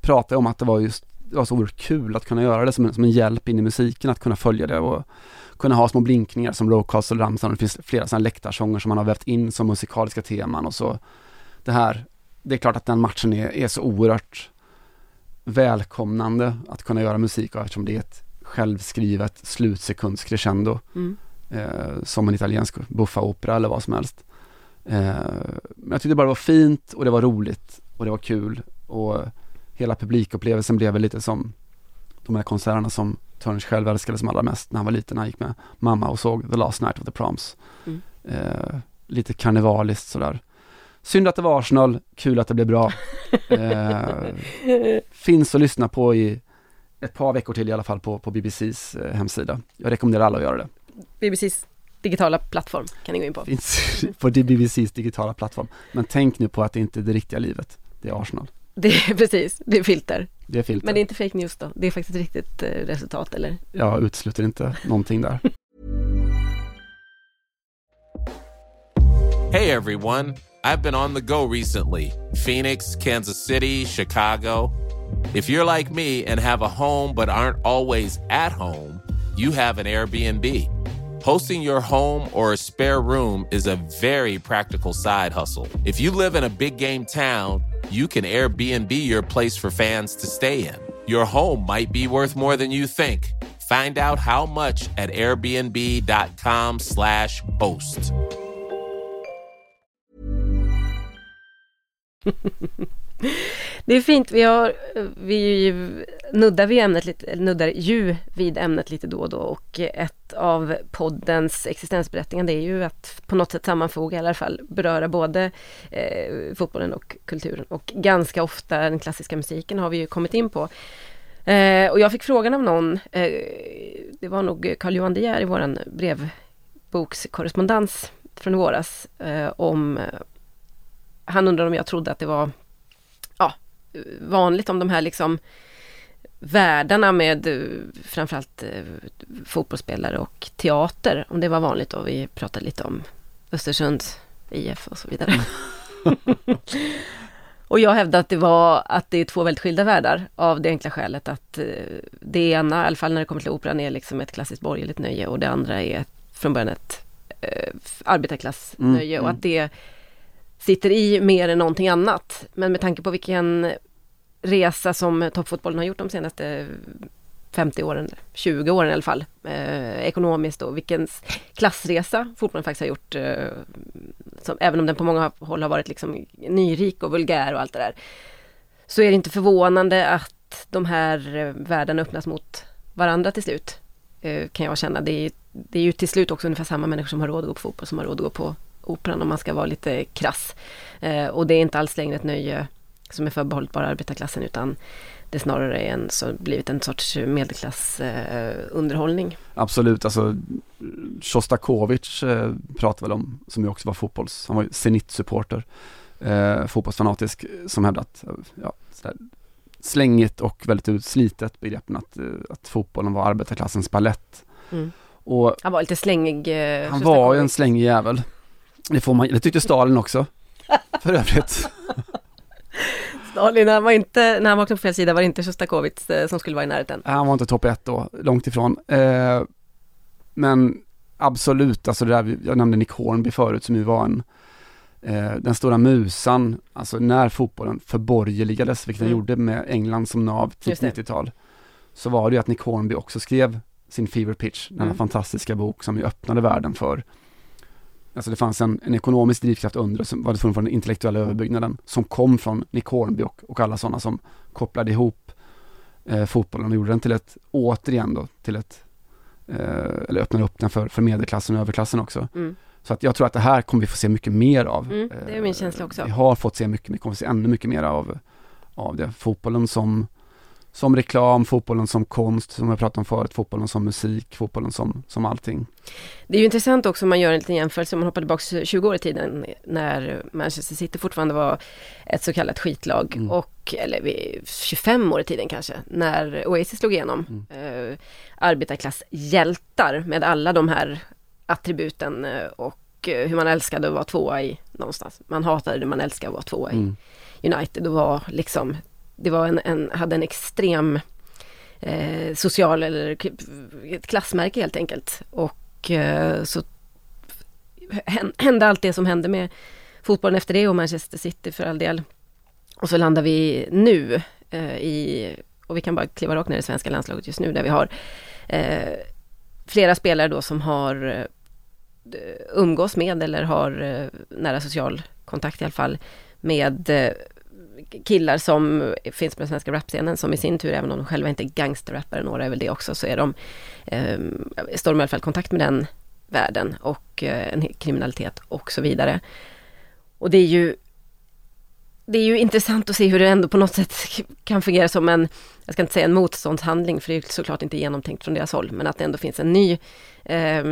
pratade om att det var just det var så oerhört kul att kunna göra det som en, som en hjälp in i musiken, att kunna följa det och kunna ha små blinkningar som Rocastle Ramsan. Det finns flera sådana läktarsånger som man har vävt in som musikaliska teman och så. Det här, det är klart att den matchen är, är så oerhört välkomnande att kunna göra musik av eftersom det är ett självskrivet slutsekundscrescendo Mm. eh, som en italiensk buffaopera eller vad som helst. Eh, men jag tyckte bara det var fint och det var roligt och det var kul och hela publikupplevelsen blev väl lite som de här konserterna som Turns själv älskade som allra mest när han var liten. Han gick med mamma och såg The Last Night of the Proms. Mm. Eh, lite karnevaliskt sådär. Synd att det var Arsenal, kul att det blev bra. Eh, finns att lyssna på i ett par veckor till i alla fall på, på BBCs eh, hemsida. Jag rekommenderar alla att göra det. BBCs digitala plattform kan ni gå in på. Finns på BBCs digitala plattform. Men tänk nu på att det inte är det riktiga livet. Det är Arsenal. Det är precis, det är filter. Det är filter. Men det är inte fake news då, det är faktiskt ett riktigt eh, resultat eller? Jag utesluter inte någonting där. Hey everyone, I've been on the go recently Phoenix, Kansas City, Chicago. If you're like me and have a home but aren't always at home, you have an Airbnb. Hosting your home or a spare room is a very practical side hustle. If you live in a big game town, you can Airbnb your place for fans to stay in. Your home might be worth more than you think. Find out how much at airbnb.com/slash host. Det är fint, vi, har, vi nuddar, vi ämnet lite, nuddar ju vid ämnet lite då och då och ett av poddens existensberättigande är ju att på något sätt sammanfoga, i alla fall beröra både eh, fotbollen och kulturen och ganska ofta den klassiska musiken har vi ju kommit in på. Eh, och jag fick frågan av någon, eh, det var nog Carl-Johan De Geer i våran brevbokskorrespondens från i våras eh, om eh, han undrade om jag trodde att det var vanligt om de här liksom världarna med eh, framförallt eh, fotbollsspelare och teater, om det var vanligt och vi pratade lite om Östersunds IF och så vidare. och jag hävdade att det var att det är två väldigt skilda världar av det enkla skälet att eh, det ena, i alla fall när det kommer till operan, är liksom ett klassiskt borgerligt nöje och det andra är från början ett eh, arbetarklassnöje Mm, och mm. att det sitter i mer än någonting annat. Men med tanke på vilken resa som toppfotbollen har gjort de senaste 50 åren, 20 åren i alla fall, eh, ekonomiskt och vilken klassresa fotbollen faktiskt har gjort, eh, som, även om den på många håll har varit liksom nyrik och vulgär och allt det där, så är det inte förvånande att de här eh, världarna öppnas mot varandra till slut, eh, kan jag känna. Det är, det är ju till slut också ungefär samma människor som har råd att gå på fotboll som har råd att gå på operan om man ska vara lite krass. Eh, och det är inte alls längre ett nöje som är förbehållet bara arbetarklassen utan det snarare är en, så, blivit en sorts medelklassunderhållning. Eh. Absolut, alltså Shostakovich eh, pratar väl om, som ju också var fotbolls, han var ju Zenit-supporter, eh, fotbollsfanatisk, som hävdade att, ja, sådär, slängigt och väldigt utslitet begreppen att, eh, att fotbollen var arbetarklassens ballett. Mm. Och Han var lite slängig. Eh, han var ju en slängig jävel. Det får man, det tyckte Stalin också, för övrigt. Stalin, när han, var inte, när han vaknade på fel sida var det inte Sjostakovitj eh, som skulle vara i närheten. Han var inte topp ett då, långt ifrån. Eh, men absolut, alltså det där, jag nämnde Nick Hornby förut som ju var en eh, den stora musan, alltså när fotbollen förborgerligades, vilket den Mm. gjorde med England som nav tidigt det. 90-tal, så var det ju att Nick Hornby också skrev sin Fever Pitch, denna Mm. fantastiska bok som ju öppnade världen för Alltså det fanns en, en ekonomisk drivkraft under som var det från den intellektuella överbyggnaden som kom från Nick Hornby och, och alla sådana som kopplade ihop eh, fotbollen och gjorde den till ett, återigen då, till ett, eh, eller öppnade upp den för, för medelklassen och överklassen också. Mm. Så att jag tror att det här kommer vi få se mycket mer av. Mm, det är min känsla också. Vi har fått se mycket, vi kommer få se ännu mycket mer av, av det. Fotbollen som, som reklam, fotbollen som konst, som jag pratade om förut, fotbollen som musik, fotbollen som, som allting. Det är ju intressant också om man gör en liten jämförelse, om man hoppar tillbaka 20 år i tiden när Manchester City fortfarande var ett så kallat skitlag Mm. och, eller vi- 25 år i tiden kanske, när Oasis slog igenom. Mm. Eh, arbetarklasshjältar med alla de här attributen eh, och eh, hur man älskade att vara tvåa i någonstans. Man hatade det man älskade att vara tvåa i. Mm. United och var liksom, det var en, en hade en extrem eh, social eller ett klassmärke helt enkelt. Och eh, så hände allt det som hände med fotbollen efter det och Manchester City för all del. Och så landar vi nu eh, i, och vi kan bara kliva rakt ner i det svenska landslaget just nu där vi har eh, flera spelare då som har eh, umgås med eller har eh, nära social kontakt i alla fall med eh, killar som finns på den svenska rapscenen som i sin tur, även om de själva inte är gangsterrappare, några är väl det också, så är de, eh, står de i alla fall i kontakt med den världen och eh, en kriminalitet och så vidare. Och det är ju det är ju intressant att se hur det ändå på något sätt kan fungera som en, jag ska inte säga en motståndshandling, för det är såklart inte genomtänkt från deras håll, men att det ändå finns en ny eh,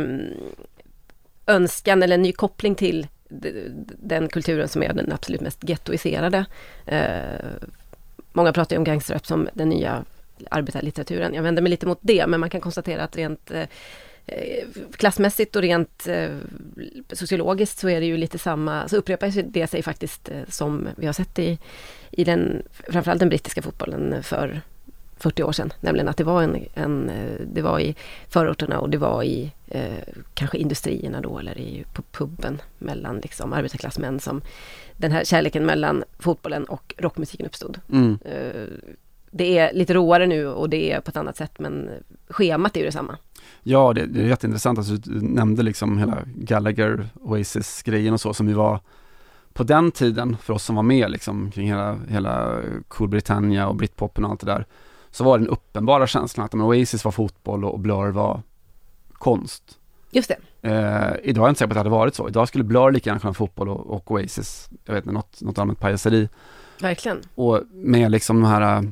önskan eller en ny koppling till den kulturen som är den absolut mest gettoiserade. Eh, många pratar ju om gangsterrap som den nya arbetarlitteraturen. Jag vänder mig lite mot det, men man kan konstatera att rent eh, eh klassmässigt och rent eh, sociologiskt så är det ju lite samma, så upprepar det sig faktiskt eh, som vi har sett i, i den, framförallt den brittiska fotbollen för 40 år sedan, nämligen att det var en, en eh, det var i förorterna och det var i eh, kanske industrierna då eller i, på puben mellan liksom arbetarklassmän som den här kärleken mellan fotbollen och rockmusiken uppstod. Mm. Eh, det är lite råare nu och det är på ett annat sätt men schemat är ju detsamma. Ja, det, det är jätteintressant. Alltså, du nämnde liksom hela Gallagher, Oasis-grejen och så som ju var på den tiden för oss som var med liksom kring hela, hela Cool Britannia och Britpopen och allt det där. Så var den uppenbara känslan att men, Oasis var fotboll och Blur var konst. Just det. Eh, idag är jag inte säker på att det hade varit så. Idag skulle Blur lika gärna kunna fotboll och, och Oasis, jag vet inte, något, något allmänt pajaseri. Verkligen. Och med liksom de här, äh,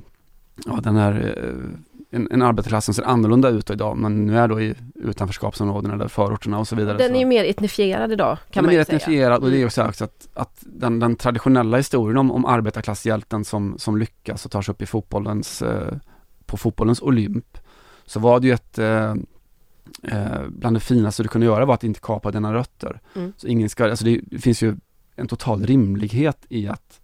ja den här, äh, en, en som ser annorlunda ut idag, men nu är då i utanförskapsområden eller förorterna och så vidare. Den är ju mer etnifierad idag kan Den man är ju säga. etnifierad och det är Mm. också också att, att den, den traditionella historien om, om arbetarklasshjälten som, som lyckas och tar sig upp i fotbollens, eh, på fotbollens olymp, så var det ju ett, eh, bland det finaste du kunde göra var att inte kapa dina rötter. Mm. Så ingen ska, alltså det, det finns ju en total rimlighet i att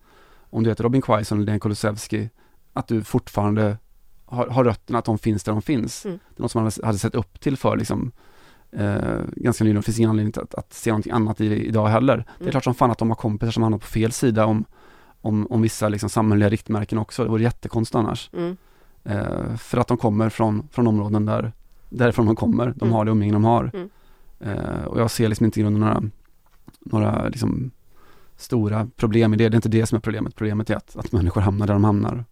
om du heter Robin Quaison eller Dan Kulusevski, att du fortfarande har, har rötterna, att de finns där de finns. Mm. Det är något som man hade- sett upp till för liksom, eh, ganska nyligen, det finns ingen anledning att, att se någonting annat i idag heller. Det är Mm. klart som fan att de har kompisar som hamnar på fel sida om, om, om vissa liksom samhälleliga riktmärken också. Det vore jättekonstigt annars. Mm. Eh, för att de kommer från, från områden där, därifrån de kommer. De Mm. har det umgänge de har. Eh, och jag ser liksom inte i grunden några, några liksom stora problem i det. Det är inte det som är problemet. Problemet är att, att människor hamnar där de hamnar.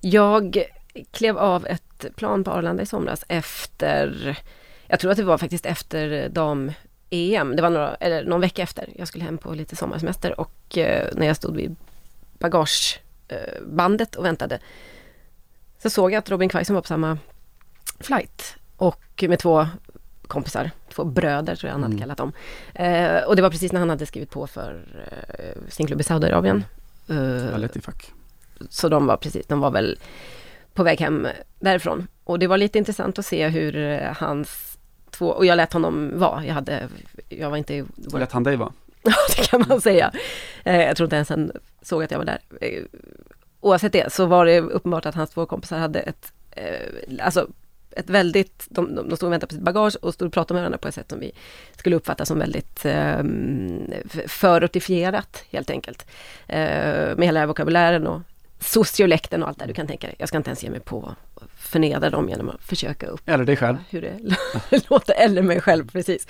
Jag klev av ett plan på Arlanda i somras efter, jag tror att det var faktiskt efter dam-EM, det var några, eller någon vecka efter. Jag skulle hem på lite sommarsemester och eh, när jag stod vid bagagebandet och väntade så såg jag att Robin Quaison var på samma flight och med två kompisar, två bröder tror jag han hade Mm. kallat dem. Eh, och det var precis när han hade skrivit på för eh, sin klubb i Saudiarabien. Eh, fack. så de var precis, de var väl på väg hem därifrån. Och det var lite intressant att se hur eh, hans två, och jag lät honom vara, jag hade, jag var inte Hur lät han dig vara? Ja, det kan man säga. Eh, Jag tror inte ens han såg att jag var där. Eh, Oavsett det så var det uppenbart att hans två kompisar hade ett, alltså ett väldigt, de, de, stod och väntade på sitt bagage och stod och pratade med varandra på ett sätt som vi skulle uppfatta som väldigt eh, förortifierat helt enkelt. Eh, med hela den här vokabulären och sociolekten och allt det du kan tänka dig. Jag ska inte ens ge mig på att förnedra dem genom att försöka upp Eller dig själv. hur det låter, eller mig själv precis.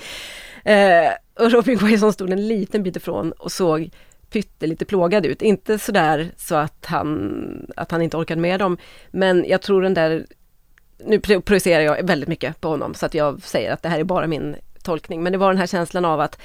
Eh, och Robin Quaison stod en liten bit ifrån och såg pyttelite plågad ut. Inte sådär så att han, att han inte orkade med dem, men jag tror den där, nu projicerar jag väldigt mycket på honom så att jag säger att det här är bara min tolkning, men det var den här känslan av att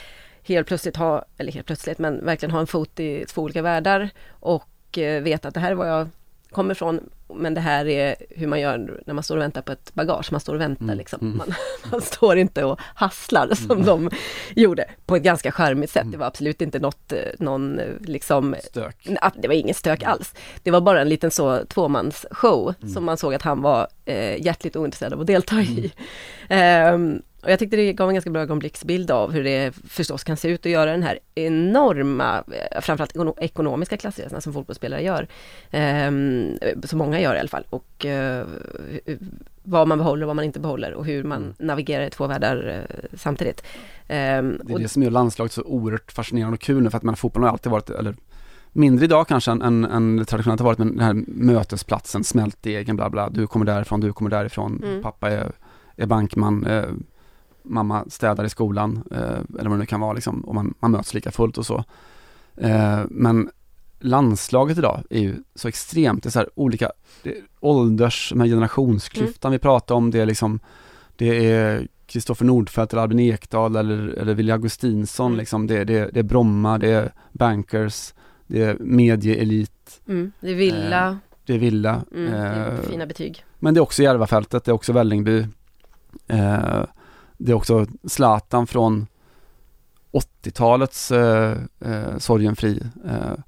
helt plötsligt ha, eller helt plötsligt, men verkligen ha en fot i två olika världar och eh, veta att det här är var jag kommer ifrån, men det här är hur man gör när man står och väntar på ett bagage, man står och väntar Mm, liksom. mm. Man, man står inte och hasslar som de gjorde, på ett ganska charmigt sätt. Det var absolut inte något, eh, någon eh, liksom... Stök. Nej, Det var inget stök alls. Det var bara en liten så tvåmansshow som man såg att han var eh, hjärtligt ointresserad av att delta i. Ehm, och jag tyckte det gav en ganska bra ögonblicksbild av hur det förstås kan se ut att göra den här enorma, eh, framförallt ekono- ekonomiska klassresorna som fotbollsspelare gör. Ehm, som många gör i alla fall. Och eh, vad man behåller och vad man inte behåller och hur man navigerar i två världar eh, samtidigt. Ehm, Det är det som gör landslaget så oerhört fascinerande och kul nu för att man fotbollen har alltid varit, eller mindre idag kanske än, än, än det traditionellt har varit, men den här mötesplatsen, smältdegen, bla bla, du kommer därifrån, du kommer därifrån, Mm. pappa är, är bankman, eh, mamma städar i skolan, eh, eller vad det nu kan vara liksom, och man, man möts lika fullt och så. Eh, men landslaget idag är ju så extremt, det är så här olika det är ålders, med generationsklyftan vi pratar om, det är liksom, det är Kristoffer Nordfeldt eller Albin Ekdal eller, eller Willy Augustinsson Mm. liksom, det, det, det är Bromma, det är Bankers, det är medieelit, mm, det är villa, Eh, det är Villa. mm, det är eh, fina betyg. men det är också Järvafältet, det är också Vällingby. Eh, det är också Zlatan från 80-talets eh, eh, Sorgenfri. Eh,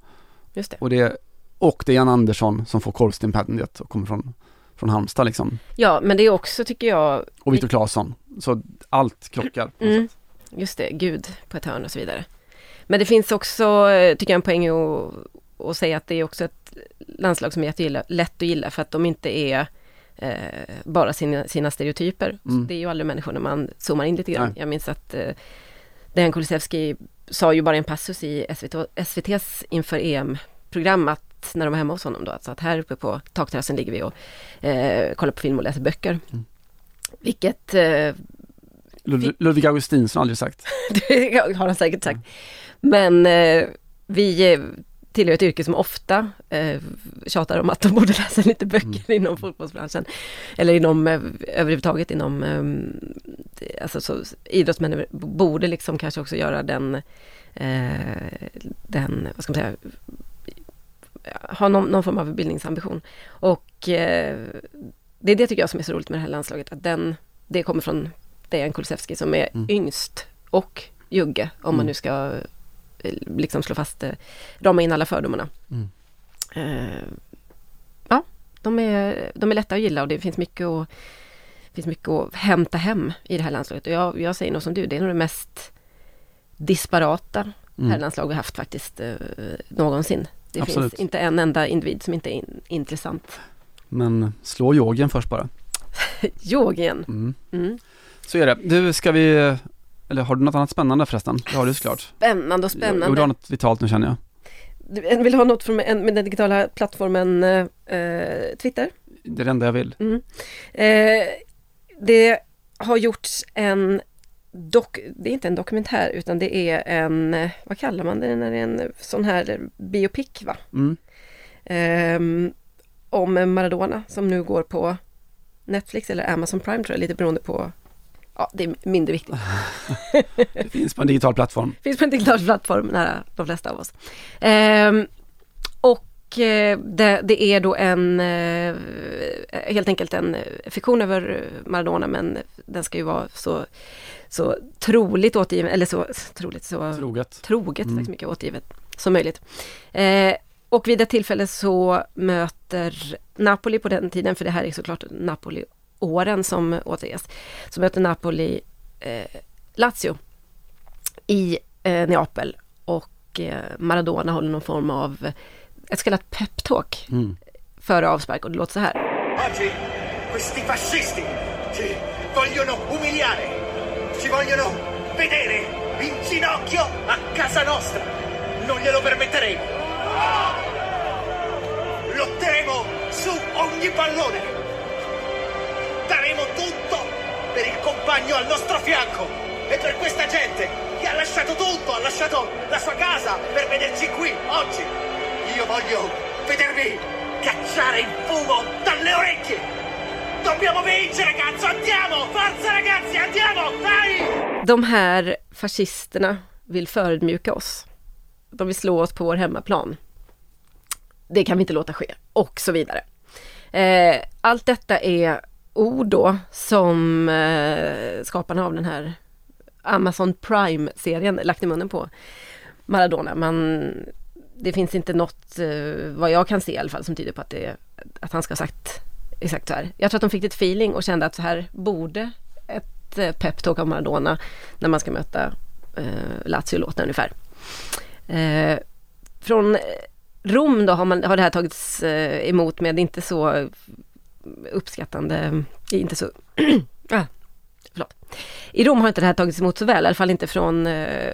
Just det. och, det och det är Jan Andersson som får korvstipendiet och kommer från, från Halmstad liksom. Ja, men det är också tycker jag Och Viktor Claesson. Så allt krockar. Mm, just det, Gud på ett hörn och så vidare. Men det finns också, eh, tycker jag, en poäng att, att säga att det är också ett landslag som är jättegilla, lätt att gilla för att de inte är eh, bara sina, sina stereotyper. Mm. Det är ju aldrig människor när man zoomar in lite grann. Nej. Jag minns att eh, Dejan Kulusevski sa ju bara en passus i SVT, SVTs inför EM-program att när de var hemma hos honom då, alltså att här uppe på takterrassen ligger vi och eh, kollar på film och läser böcker. Mm. Vilket eh, Lud- Ludvig Augustinsson har aldrig sagt. det har han säkert sagt. Men eh, vi eh, tillhör ett yrke som ofta eh, tjatar om att de borde läsa lite böcker inom fotbollsbranschen. Eller inom, eh, överhuvudtaget inom, eh, alltså så, idrottsmän borde liksom kanske också göra den, eh, den, vad ska man säga, ha någon, någon form av bildningsambition. Och eh, det är det tycker jag som är så roligt med det här landslaget, att den, det kommer från Dejan Kulusevski som är Mm. yngst och Jugge, om man Mm. nu ska liksom slå fast, eh, rama in alla fördomarna. Mm. Eh, ja, de är, de är lätta att gilla och det finns mycket att, finns mycket att hämta hem i det här landslaget. Och jag, jag säger nog som du, det är nog det mest disparata Mm. herrlandslag vi haft faktiskt eh, någonsin. Det Absolut. finns inte en enda individ som inte är in, intressant. Men slå yogen först bara. Georgien. Mm. Mm. Så är det. Du, ska vi, eller har du något annat spännande förresten? Det har du såklart. Spännande och Jag vill spännande. ha något vitalt nu känner jag. Du vill ha något från med, med den digitala plattformen eh, Twitter? Det är det enda jag vill. Mm. Eh, det har gjorts en dok, det är inte en dokumentär utan det är en, eh, vad kallar man det när det är en sån här biopic va? Mm. Ehm, om Maradona som nu går på Netflix eller Amazon Prime tror jag, lite beroende på, ja det är mindre viktigt. Det finns på en digital plattform. Finns på en digital plattform nära de flesta av oss. Ehm, och eh, det, det är då en, eh, helt enkelt en fiktion över Maradona men den ska ju vara så, så troligt återgiven, eller så troligt, så Troget. troget Mm. mycket återgivet som möjligt. Eh, och vid ett tillfälle så möter Napoli på den tiden, för det här är såklart Napoli-åren som återges, så möter Napoli eh, Lazio i eh, Neapel och eh, Maradona håller någon form av ett så kallat peptalk Mm. före avspark och det låter så här. Oggi questi fascisti Ci vogliono umiliare, ci vogliono vedere in ginocchio a casa nostra. Non glielo permetteremo. Lotteremo su ogni pallone. Daremo tutto per il compagno al nostro fianco e per questa gente che ha lasciato tutto, ha lasciato la sua casa per vederci qui oggi. Io voglio vedervi cacciare il fumo dalle orecchie. Dobbiamo vincere, cazzo! Andiamo! Forza ragazzi, andiamo! Dai! De här fascisterna vill förödmjuka oss. De vill slå oss på vår hemmaplan. Det kan vi inte låta ske. Och så vidare. Eh, allt detta är ord då som eh, skaparna av den här Amazon Prime-serien lagt i munnen på Maradona. Man, det finns inte något, eh, vad jag kan se i alla fall, som tyder på att, det, att han ska ha sagt exakt så här. Jag tror att de fick ett feeling och kände att så här borde ett eh, peptalk av Maradona när man ska möta eh, Lazio låta ungefär. Eh, från Rom då har, man, har det här tagits eh, emot med inte så uppskattande, inte så, ah, förlåt. I Rom har inte det här tagits emot så väl, i alla fall inte från eh,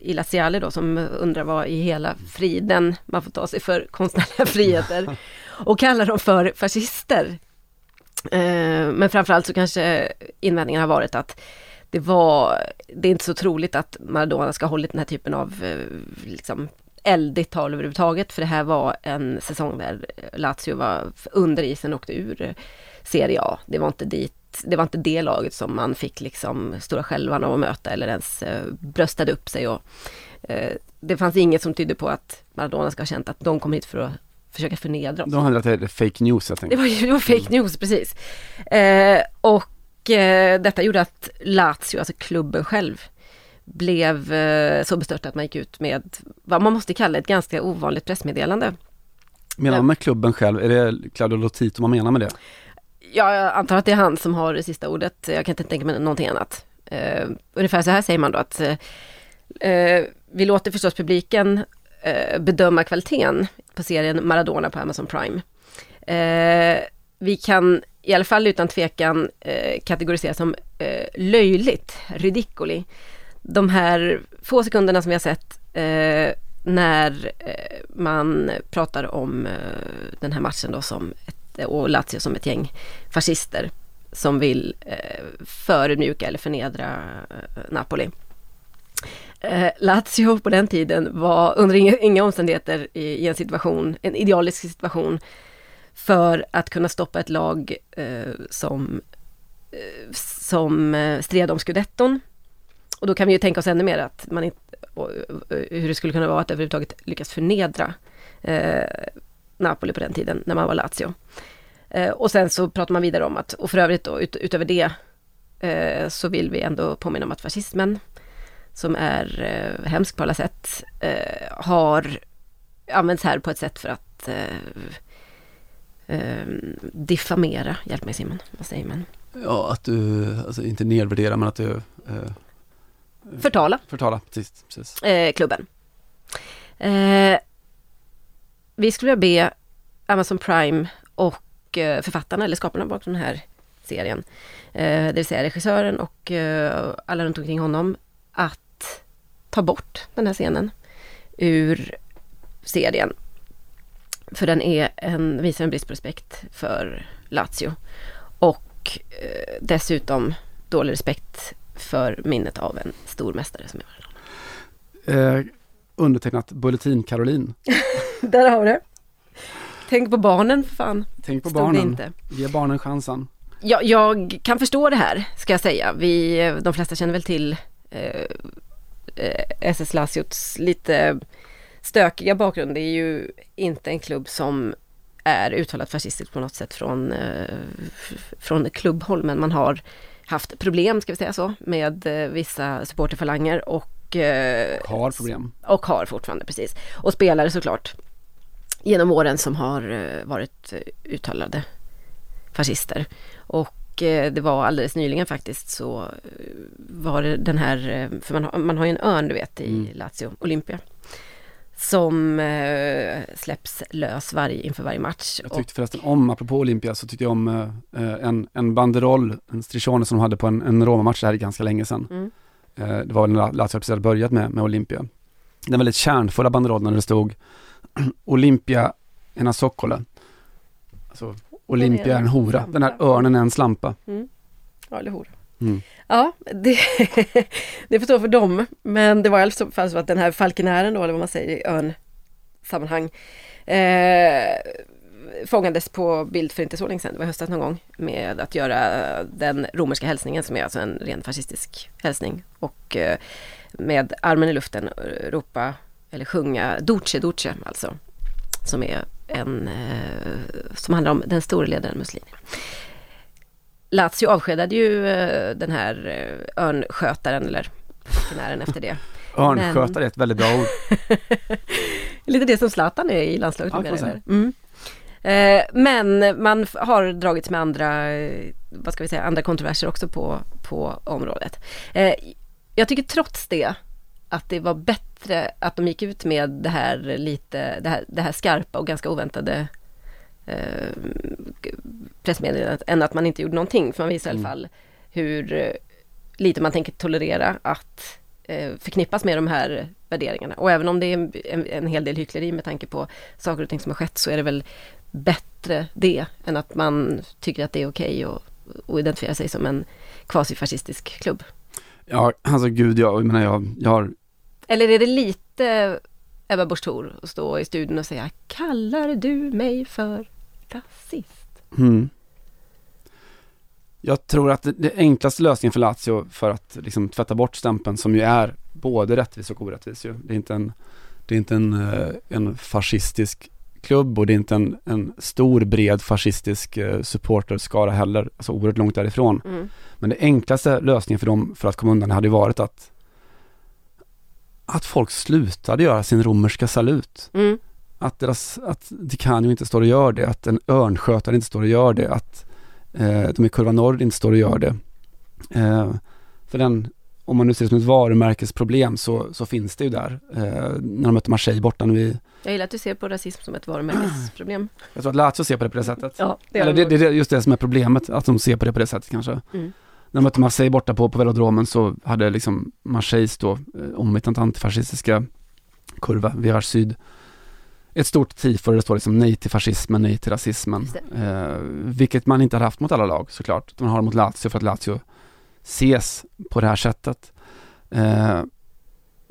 Ilaziale då som undrar vad i hela friden man får ta sig för konstnärliga friheter och kallar dem för fascister. Eh, men framförallt så kanske invändningen har varit att det var, det är inte så troligt att Maradona ska ha hållit den här typen av eh, liksom, eldigt tal överhuvudtaget, för det här var en säsong där Lazio var under isen och åkte ur Serie A. Det var inte dit det var inte det laget som man fick liksom stora skälvan av att möta eller ens eh, bröstade upp sig och eh, det fanns inget som tydde på att Maradona ska ha känt att de kom hit för att försöka förnedra oss. De det är fake news jag Det var, det var fake news, precis. Eh, och eh, detta gjorde att Lazio, alltså klubben själv, blev eh, så bestört att man gick ut med vad man måste kalla ett ganska ovanligt pressmeddelande. Menar man med klubben själv, är det Claudio Lotito man menar med det? Ja, jag antar att det är han som har det sista ordet. Jag kan inte tänka mig någonting annat. Uh, ungefär så här säger man då att uh, vi låter förstås publiken uh, bedöma kvaliteten på serien Maradona på Amazon Prime. vi kan i alla fall utan tvekan kategorisera som löjligt, ridiculi. De här få sekunderna som vi har sett eh, när eh, man pratar om eh, den här matchen då som ett och Lazio som ett gäng fascister som vill eh, förödmjuka eller förnedra eh, Napoli. Eh, Lazio på den tiden var under inga, inga omständigheter i, i, en situation, en idealisk situation för att kunna stoppa ett lag eh, som, eh, som stred om scudetton. Och då kan vi ju tänka oss ännu mer att man inte, hur det skulle kunna vara att överhuvudtaget lyckas förnedra eh, Napoli på den tiden när man var Lazio. Eh, och sen så pratar man vidare om att, och för övrigt då ut, utöver det eh, så vill vi ändå påminna om att fascismen som är eh, hemsk på alla sätt eh, har använts här på ett sätt för att eh, eh, diffamera, hjälp mig Simon, vad säger man? Ja, att du, alltså inte nedvärdera men att du eh, Förtala. Förtala, precis. precis. Eh, klubben. Eh, vi skulle vilja be Amazon Prime och eh, författarna eller skaparna bakom den här serien, eh, det vill säga regissören och eh, alla runt omkring honom, att ta bort den här scenen ur serien. För den är en, visar en brist på respekt för Lazio. Och eh, dessutom dålig respekt för minnet av en stor mästare som är Maradona. Eh, undertecknat Bulletin Caroline. Där har du. Tänk på barnen för fan. Tänk på barnen. Inte. Ge barnen chansen. Ja, jag kan förstå det här, ska jag säga. Vi, de flesta känner väl till eh, eh SS Laziots lite stökiga bakgrund. Det är ju inte en klubb som är uttalat fascistisk på något sätt från, eh, från klubbhåll, men man har haft problem, ska vi säga så, med eh, vissa supporterfalanger och... Eh, har problem. Och har fortfarande, precis. Och spelare såklart genom åren som har eh, varit uttalade fascister. Och det var alldeles nyligen faktiskt så var det den här, för man har, man har ju en örn du vet i mm. Lazio, Olympia. Som eh, släpps lös varje, inför varje match. Jag tyckte förresten om, apropå Olympia, så tyckte jag om eh, en, en banderoll, en strichone som de hade på en, en Roma-match, det här är ganska länge sedan. Mm. Eh, det var när Lazio precis hade börjat med, med Olympia. Den väldigt kärnfulla banderollen där det stod Olympia ena Sokkole. Alltså, Olympia är en hora, den här örnen är en slampa. Mm. Ja, eller hora. Mm. Ja, det, det får stå för dem. Men det var i alla fall så att den här falkenären då, eller vad man säger i örnsammanhang, eh, fångades på bild för inte så länge sedan, det var höstas någon gång, med att göra den romerska hälsningen som är alltså en ren fascistisk hälsning. Och eh, med armen i luften eh, ropa, eller sjunga Duce Duce alltså, som är en, eh, som handlar om den store ledaren Mussolini. Lazio avskedade ju eh, den här eh, örnskötaren eller funktionären efter det. Örnskötare är ett väldigt bra ord. Lite det som Zlatan är i landslaget Ja, numera, mm. Eh, Men man har dragits med andra, vad ska vi säga, andra kontroverser också på, på området. Eh, Jag tycker trots det att det var bättre att de gick ut med det här lite, det här, det här skarpa och ganska oväntade eh, pressmeddelandet än att man inte gjorde någonting. För man visar i alla fall hur eh, lite man tänker tolerera att eh, förknippas med de här värderingarna. Och även om det är en, en, en hel del hyckleri med tanke på saker och ting som har skett så är det väl bättre det än att man tycker att det är okej och, och identifiera sig som en kvasifascistisk klubb. Ja, alltså gud, jag, jag menar jag, jag har Eller är det lite Ebba Busch Thor att stå i studion och säga Kallar du mig för rasist? Mm. Jag tror att det, det enklaste lösningen för Lazio för att liksom tvätta bort stämpeln som ju är både rättvis och orättvis ju. Det är inte en, det är inte en, eh, en fascistisk klubb och det är inte en, en stor bred fascistisk eh, supporterskara heller, alltså oerhört långt därifrån. Mm. Men det enklaste lösningen för dem för att komma undan hade varit att att folk slutade göra sin romerska salut. Mm. Att, deras, att Di Canio inte står och gör det, att en örnskötare inte står och gör det, att eh, de i Kurva Norr inte står och gör det. Eh, för den, om man nu ser det som ett varumärkesproblem så, så finns det ju där. Eh, när de mötte Marseille borta nu i, Jag gillar att du ser på rasism som ett varumärkesproblem. jag tror att Lazio ser på det på det sättet. Ja, det Eller de det, det är just det som är problemet, att de ser på det på det sättet kanske. Mm. När de mötte Marseille borta på, på velodromen så hade liksom Marseilles då eh, omvittnat antifascistiska kurva, Virage Syd, ett stort tifo där det står liksom nej till fascismen, nej till rasismen. Eh, vilket man inte hade haft mot alla lag såklart. Man har det mot Lazio för att Lazio ses på det här sättet. Eh,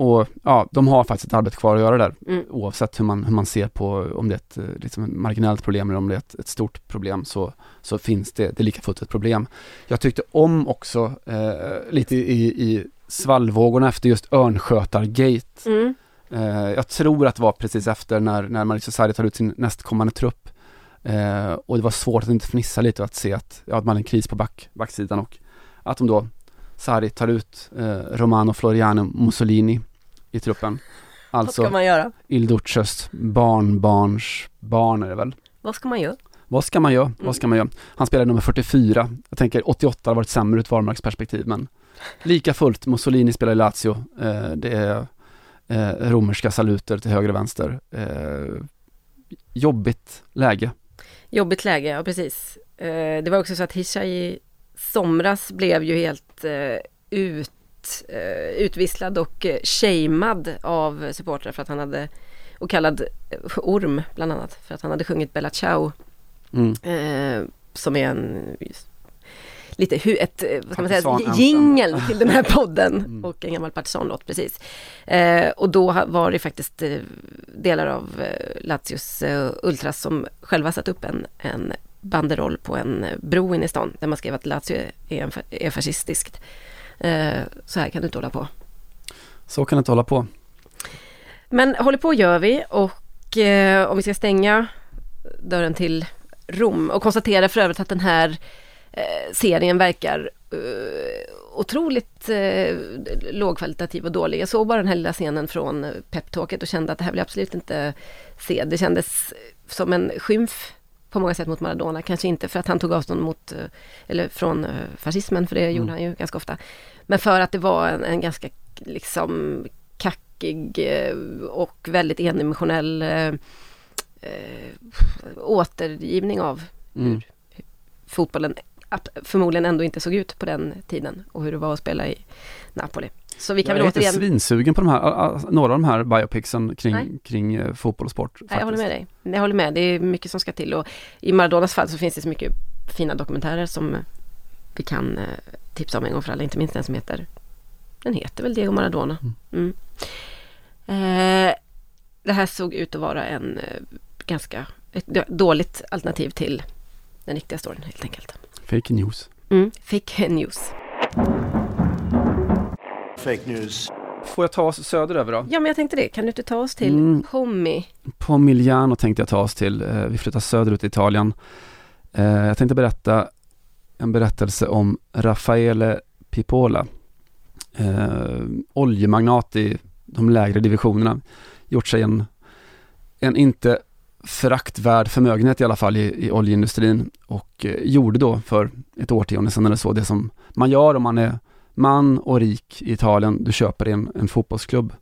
och ja, de har faktiskt ett arbete kvar att göra där. Mm. Oavsett hur man, hur man ser på om det är ett eh, liksom, marginellt problem eller om det är ett, ett stort problem så, så finns det, det är lika fullt ett problem. Jag tyckte om också eh, lite i, i svallvågorna efter just Örnskötar-gate. Mm. Eh, jag tror att det var precis efter när, när Mauricio Sarri tar ut sin nästkommande trupp. Eh, och det var svårt att inte fnissa lite och att se att, ja, att man hade en kris på back, backsidan och att de då, Sarri tar ut eh, Romano Floriano Mussolini i truppen. Alltså Vad ska man göra? Il Duces barnbarns barn är det väl. Vad ska man göra? Vad ska man göra? Mm. Vad ska man göra? Han spelar nummer 44. Jag tänker 88 har varit sämre ur ett varumärkesperspektiv men lika fullt, Mussolini spelar i Lazio. Eh, det är eh, romerska saluter till höger och vänster. Eh, jobbigt läge. Jobbigt läge, ja precis. Eh, det var också så att Hisha i somras blev ju helt eh, eh, utvisslad och eh, shamead av supportrar för att han hade, och kallad eh, orm bland annat, för att han hade sjungit Bella Ciao, Mm. eh, som är en lite hu, ett, eh, vad ska man säga, jingel till den här podden Mm. och en gammal partisanlåt precis. Eh, och då var det faktiskt delar av Lazios Ultras som själva satt upp en, en banderoll på en bro inne i stan där man skrev att Lazio är, en, är fascistiskt. Eh, så här kan du inte hålla på. Så kan det inte hålla på. Men håller på gör vi och eh, om vi ska stänga dörren till Rom och konstatera för övrigt att den här eh, serien verkar eh, otroligt eh, lågkvalitativ och dålig. Jag såg bara den här lilla scenen från peptalket och kände att det här vill jag absolut inte se. Det kändes som en skymf på många sätt mot Maradona. Kanske inte för att han tog avstånd mot, eh, eller från eh, fascismen, för det gjorde Mm. han ju ganska ofta. Men för att det var en, en ganska liksom tråkig eh, och väldigt endimensionell eh, återgivning av Mm. fotbollen förmodligen ändå inte såg ut på den tiden och hur det var att spela i Napoli. Så vi kan jag väl är inte återigen... svinsugen på de här, några av de här biopicsen kring, Nej. kring eh, fotboll och sport. Nej, jag håller med dig. Jag håller med. Det är mycket som ska till och i Maradonas fall så finns det så mycket fina dokumentärer som vi kan eh, tipsa om en gång för alla. Inte minst den som heter Den heter väl Diego Maradona. Mm. Eh, det här såg ut att vara en ganska ett dåligt alternativ till den riktiga storyn helt enkelt. Fake news. Mm. Fake news. Fake news. Får jag ta oss söderöver då? Ja men jag tänkte det. Kan du inte ta oss till Mm. Pommi? På Milano tänkte jag ta oss till. Eh, Vi flyttar söderut i Italien. Eh, Jag tänkte berätta en berättelse om Raffaele Pipola. Eh, oljemagnat i de lägre divisionerna. Gjort sig en, en inte föraktvärd förmögenhet i alla fall i, i oljeindustrin och gjorde då för ett årtionde sedan eller så det som man gör om man är man och rik i Italien. Du köper en, en fotbollsklubb.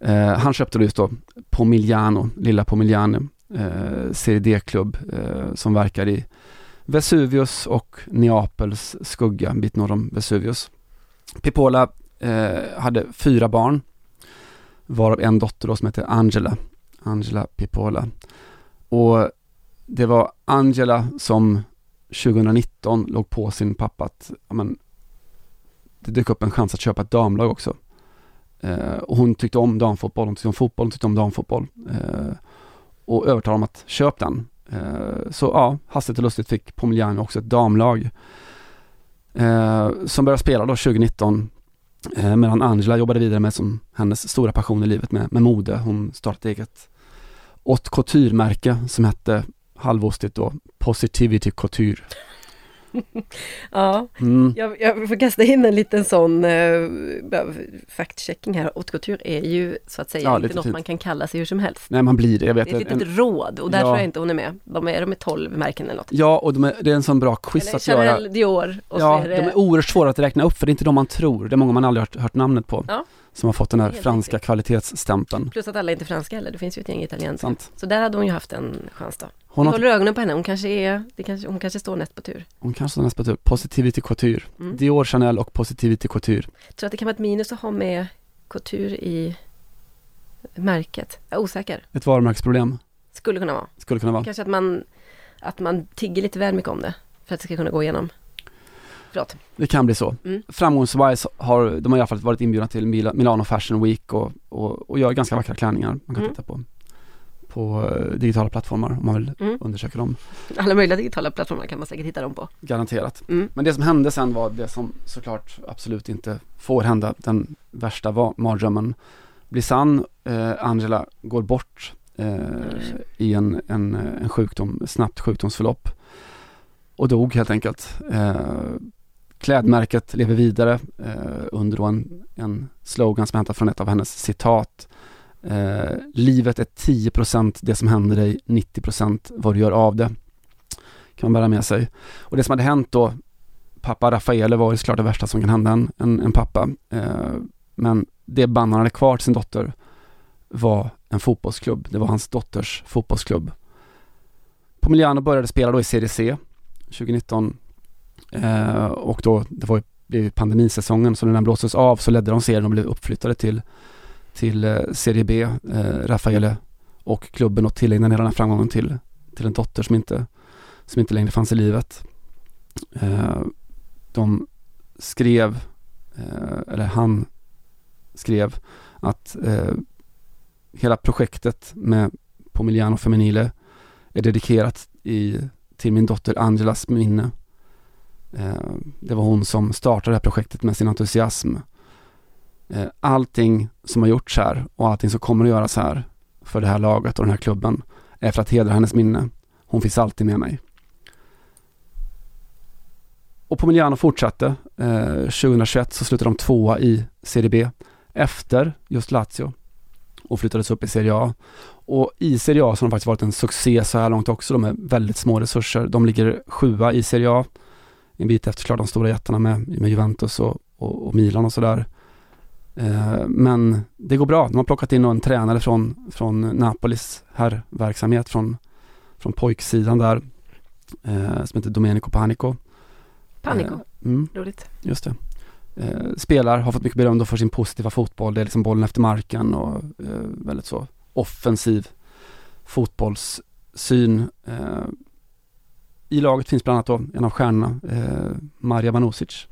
Eh, han köpte då just då Pomigliano, lilla Pomigliano, eh, Serie D-klubb eh, som verkar i Vesuvius och Neapels skugga, en bit norr om Vesuvius. Pipola eh, hade fyra barn, varav en dotter då som heter Angela, Angela Pipola. Och det var Angela som 2019 låg på sin pappa att, men, det dök upp en chans att köpa ett damlag också. Eh, och hon tyckte om damfotboll, hon tyckte om fotboll, hon tyckte om damfotboll. Eh, och övertalade om att köpa den. Eh, så ja, hastigt och lustigt fick Pomigliano också ett damlag. Eh, som började spela då 2019 eh, medan Angela jobbade vidare med som hennes stora passion i livet med, med mode. Hon startade eget haute couture-märke som hette halvostigt då Positivity Couture. Ja, Mm. jag, jag får kasta in en liten sån uh, fact-checking här. Haute couture är ju så att säga Ja, inte något fint. man kan kalla sig hur som helst. Nej, man blir det. Jag vet Det är ett en- litet råd och där Ja. tror jag inte hon är med. De är, de är 12 märken eller något. Ja, och de är, det är en sån bra quiz Eller att göra. Chanel, Dior och ja, så är det... de är oerhört svåra att räkna upp för det är inte de man tror. Det är många man aldrig hört, hört namnet på. Ja. Som har fått den här franska kvalitetsstämpeln. Plus att alla är inte franska heller, det finns ju ett gäng italienska. Så där hade hon ju haft en chans då. Hon har- håller ögonen på henne, hon kanske är, det kanske, hon kanske står näst på tur. Hon kanske har nästa tur. Positivity Couture. Mm. Dior, Chanel och Positivity Couture. Tror att det kan vara ett minus att ha med couture i märket. Jag är osäker. Ett varumärkesproblem. Skulle kunna vara. Skulle kunna vara. Kanske att man, att man tigger lite väl mycket om det. För att det ska kunna gå igenom. Förlåt. Det kan bli så. Mm. Framgångswise har de har i alla fall varit inbjudna till Mila, Milano Fashion Week och, och, och gör ganska vackra klänningar man kan Mm. titta på. På eh, digitala plattformar om man vill Mm. undersöka dem. Alla möjliga digitala plattformar kan man säkert hitta dem på. Garanterat. Mm. Men det som hände sen var det som såklart absolut inte får hända. Den värsta mardrömmen blir sann. Eh, Angela går bort eh, i en, en, en sjukdom, snabbt sjukdomsförlopp. Och dog helt enkelt. Eh, klädmärket lever vidare eh, under en, en slogan som är hämtad från ett av hennes citat. Eh, livet är 10% det som händer dig, 90% vad du gör av det. Kan man bära med sig. Och det som hade hänt då, pappa Raffaele var ju såklart det värsta som kan hända en, en, en pappa. Eh, men det band han hade kvar till sin dotter var en fotbollsklubb. Det var hans dotters fotbollsklubb. Pomigliano började spela då i Serie C 2019 eh, och då, det var ju pandemisäsongen, så när den blåstes av så ledde de serien och blev uppflyttade till, till eh, Serie B. Eh, Raffaele och klubben och tillägnade hela den här framgången till, till en dotter som inte, som inte längre fanns i livet. Eh, de skrev, eh, eller han skrev att eh, hela projektet med Pomigliano Feminile är dedikerat i, till min dotter Angelas minne. Eh, det var hon som startade det här projektet med sin entusiasm. Eh, allting som har gjorts här och allting som kommer att göras här för det här laget och den här klubben är för att hedra hennes minne. Hon finns alltid med mig. Och Pomigliano fortsatte. Eh, 2021 så slutade de tvåa i Serie B efter just Lazio och flyttades upp i Serie A. Och i Serie A så har de faktiskt varit en succé så här långt också. De är väldigt små resurser. De ligger sjua i Serie A. En bit efter klart de stora jättarna med, med Juventus och, och, och Milan och sådär. Eh, men det går bra. De har plockat in en tränare från, från Napolis herrverksamhet, från, från pojksidan där, eh, som heter Domenico Panico. Panico, Eh, mm. roligt. Just det. Eh, spelar, har fått mycket beröm då för sin positiva fotboll. Det är liksom bollen efter marken och väldigt så offensiv fotbollssyn. I laget finns bland annat då en av stjärnorna, eh, Marja Vanusic.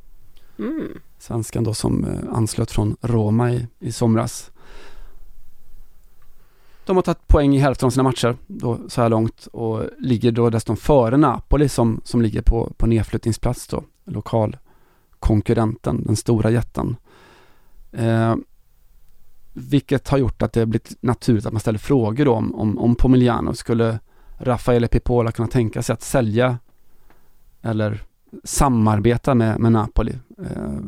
Mm. Svenskan då som eh, anslöt från Roma i, i somras. De har tagit poäng i hälften av sina matcher då, så här långt och ligger då dessutom före Napoli som, som ligger på, på nedflyttningsplats då, lokalkonkurrenten, den stora jätten. Eh, vilket har gjort att det har blivit naturligt att man ställer frågor då om, om, om Pomigliano. Skulle Raffaele Pipola kunna tänka sig att sälja eller samarbeta med, med Napoli? Eh,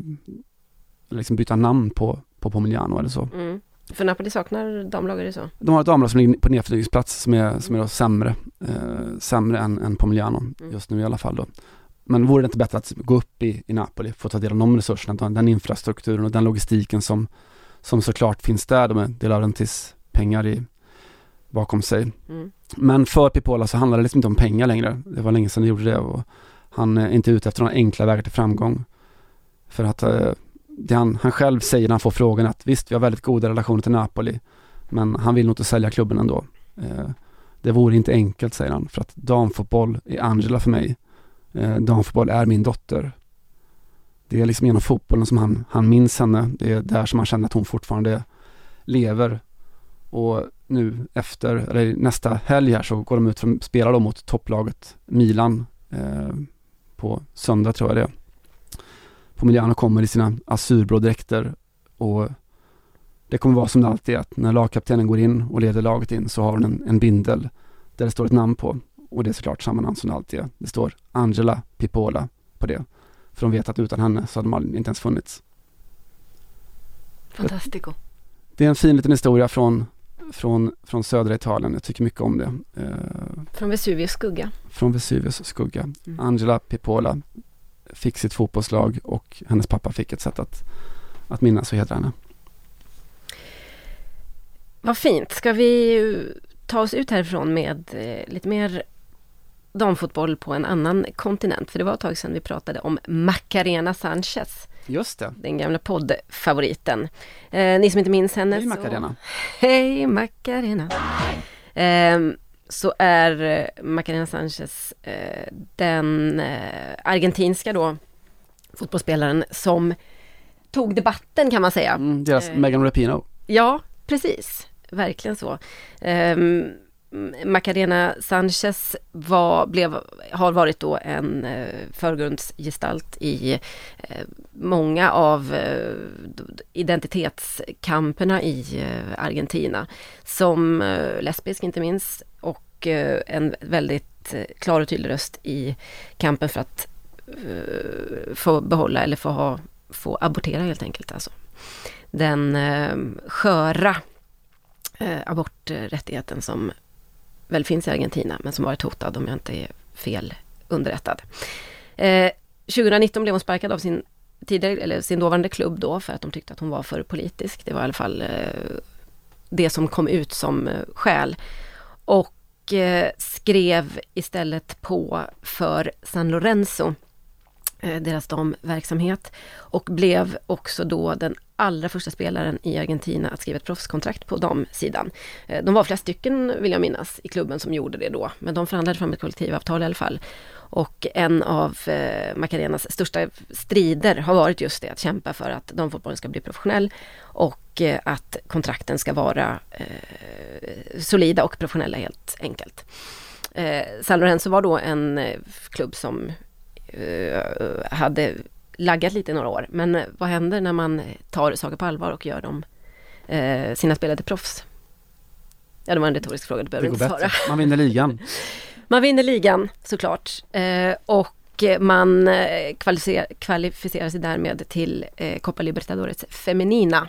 liksom byta namn på, på Pomigliano eller så. Mm. För Napoli saknar damlag, är det så? De har ett damlag som ligger på nedflyttningsplats som är, som är då sämre, eh, sämre än, än Pomigliano just nu i alla fall då. Men vore det inte bättre att gå upp i, i Napoli, få ta del av de resurserna, den, infrastrukturen och den logistiken som, som såklart finns där, de är De Laurentiis pengar i, bakom sig. Mm. Men för Pipola så handlar det liksom inte om pengar längre. Det var länge sedan de gjorde det och han är inte ute efter några enkla vägar till framgång. För att eh, det han, han själv säger när han får frågan att visst, vi har väldigt goda relationer till Napoli, men han vill nog inte sälja klubben ändå. Eh, det vore inte enkelt, säger han, för att damfotboll är Angela för mig. Eh, damfotboll är min dotter. Det är liksom genom fotbollen som han, han minns henne. Det är där som han känner att hon fortfarande lever. Och nu efter, eller nästa helg här så går de ut och spelar då mot topplaget Milan eh, på söndag tror jag det är. Pomigliano kommer i sina azurblå dräkter och det kommer vara som det alltid är att när lagkaptenen går in och leder laget in så har hon en, en bindel där det står ett namn på och det är såklart samma namn som det alltid är. Det står Angela Pipola på det. För de vet att utan henne så hade man inte ens funnits. Fantastico. Det är en fin liten historia från, från, från södra Italien. Jag tycker mycket om det. Eh, Från Vesuvius skugga. från Vesuvius skugga. Mm. Angela Pipola fick sitt fotbollslag och hennes pappa fick ett sätt att, att minnas och hedra henne. Vad fint. Ska vi ta oss ut härifrån med eh, lite mer damfotboll på en annan kontinent? För det var ett tag sedan vi pratade om Macarena Sanchez. Just det. Den gamla poddfavoriten. Eh, ni som inte minns henne Hej så... Macarena. Hej Macarena. Ehm, så är eh, Macarena Sanchez eh, den eh, argentinska då fotbollsspelaren som tog debatten kan man säga. Mm, deras Eh, Megan Rapinoe. Ja, precis. Verkligen så. Um, Macarena Sanchez var, blev, har varit då en eh, förgrundsgestalt i eh, många av eh, identitetskamperna i eh, Argentina. Som eh, lesbisk inte minst och en väldigt klar och tydlig röst i kampen för att få behålla eller få, ha, få abortera helt enkelt. Alltså den sköra aborträttigheten som väl finns i Argentina men som varit hotad om jag inte är fel underrättad. Eh, 2019 blev hon sparkad av sin tidigare, eller sin dåvarande klubb då för att de tyckte att hon var för politisk. Det var i alla fall eh, det som kom ut som eh, skäl. Och eh, skrev istället på för San Lorenzo Eh, deras damverksamhet och blev också då den allra första spelaren i Argentina att skriva ett proffskontrakt på damsidan. Eh, de var flera stycken, vill jag minnas, i klubben som gjorde det då, men de förhandlade fram ett kollektivavtal i alla fall. Och en av eh, Macarenas största strider har varit just det, att kämpa för att damfotbollen ska bli professionell och eh, att kontrakten ska vara eh, solida och professionella helt enkelt. Eh, San Lorenzo var då en eh, klubb som hade laggat lite i några år. Men eh, vad händer när man tar saker på allvar och gör dem, eh, sina spelare till proffs? Ja, det var en retorisk fråga, du Det behöver inte svara. bättre. Man vinner ligan. Man vinner ligan såklart eh, och man eh, kvalificerar, kvalificerar sig därmed till eh, Copa Libertadores Femenina.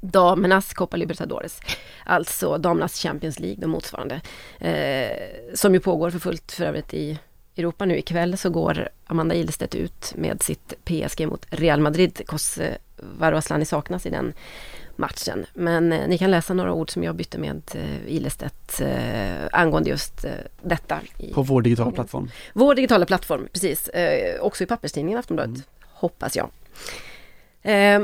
Damernas Copa Libertadores, alltså damernas Champions League, de motsvarande. Eh, som ju pågår för fullt för övrigt i Europa nu ikväll så går Amanda Ilestedt ut med sitt PSG mot Real Madrid. Kosovare och Asllani saknas i den matchen. Men eh, ni kan läsa några ord som jag bytte med eh, Ilestedt eh, angående just eh, detta. I, På vår digitala plattform. Vår digitala plattform, precis. Eh, också i papperstidningen Aftonbladet, hoppas jag. Eh,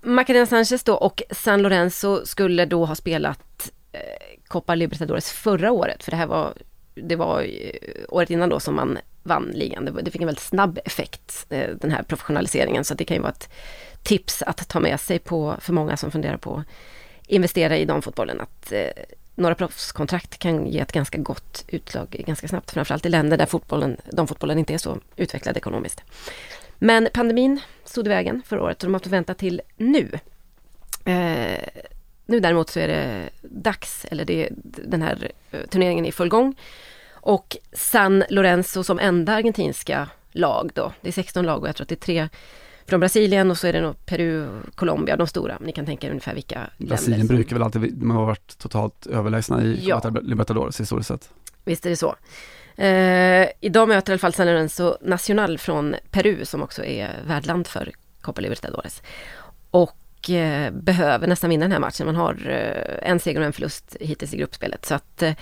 Macarena Sanchez då och San Lorenzo skulle då ha spelat eh, Copa Libertadores förra året, för det här var, det var eh, året innan då som man vann ligan. Det, fick en väldigt snabb effekt, eh, den här professionaliseringen, så det kan ju vara ett tips att ta med sig på, för många som funderar på att investera i damfotbollen, att eh, några proffskontrakt kan ge ett ganska gott utslag ganska snabbt, framförallt i länder där fotbollen, damfotbollen inte är så utvecklad ekonomiskt. Men pandemin stod i vägen förra året och de har fått vänta till nu. Eh, nu däremot så är det dags, eller det, den här turneringen är i full gång. Och San Lorenzo som enda argentinska lag då, det är 16 lag och jag tror att det är tre från Brasilien och så är det nog Peru, Colombia, de stora. Ni kan tänka er ungefär vilka Brasilien länder brukar väl alltid, de har varit totalt överlägsna i Ja. Libertadores historiskt sett. Visst är det så. Eh, idag möter i alla fall San Lorenzo Nacional från Peru som också är värdland för Copa Libertadores. Och eh, behöver nästan vinna den här matchen. Man har eh, en seger och en förlust hittills i gruppspelet. Så att eh,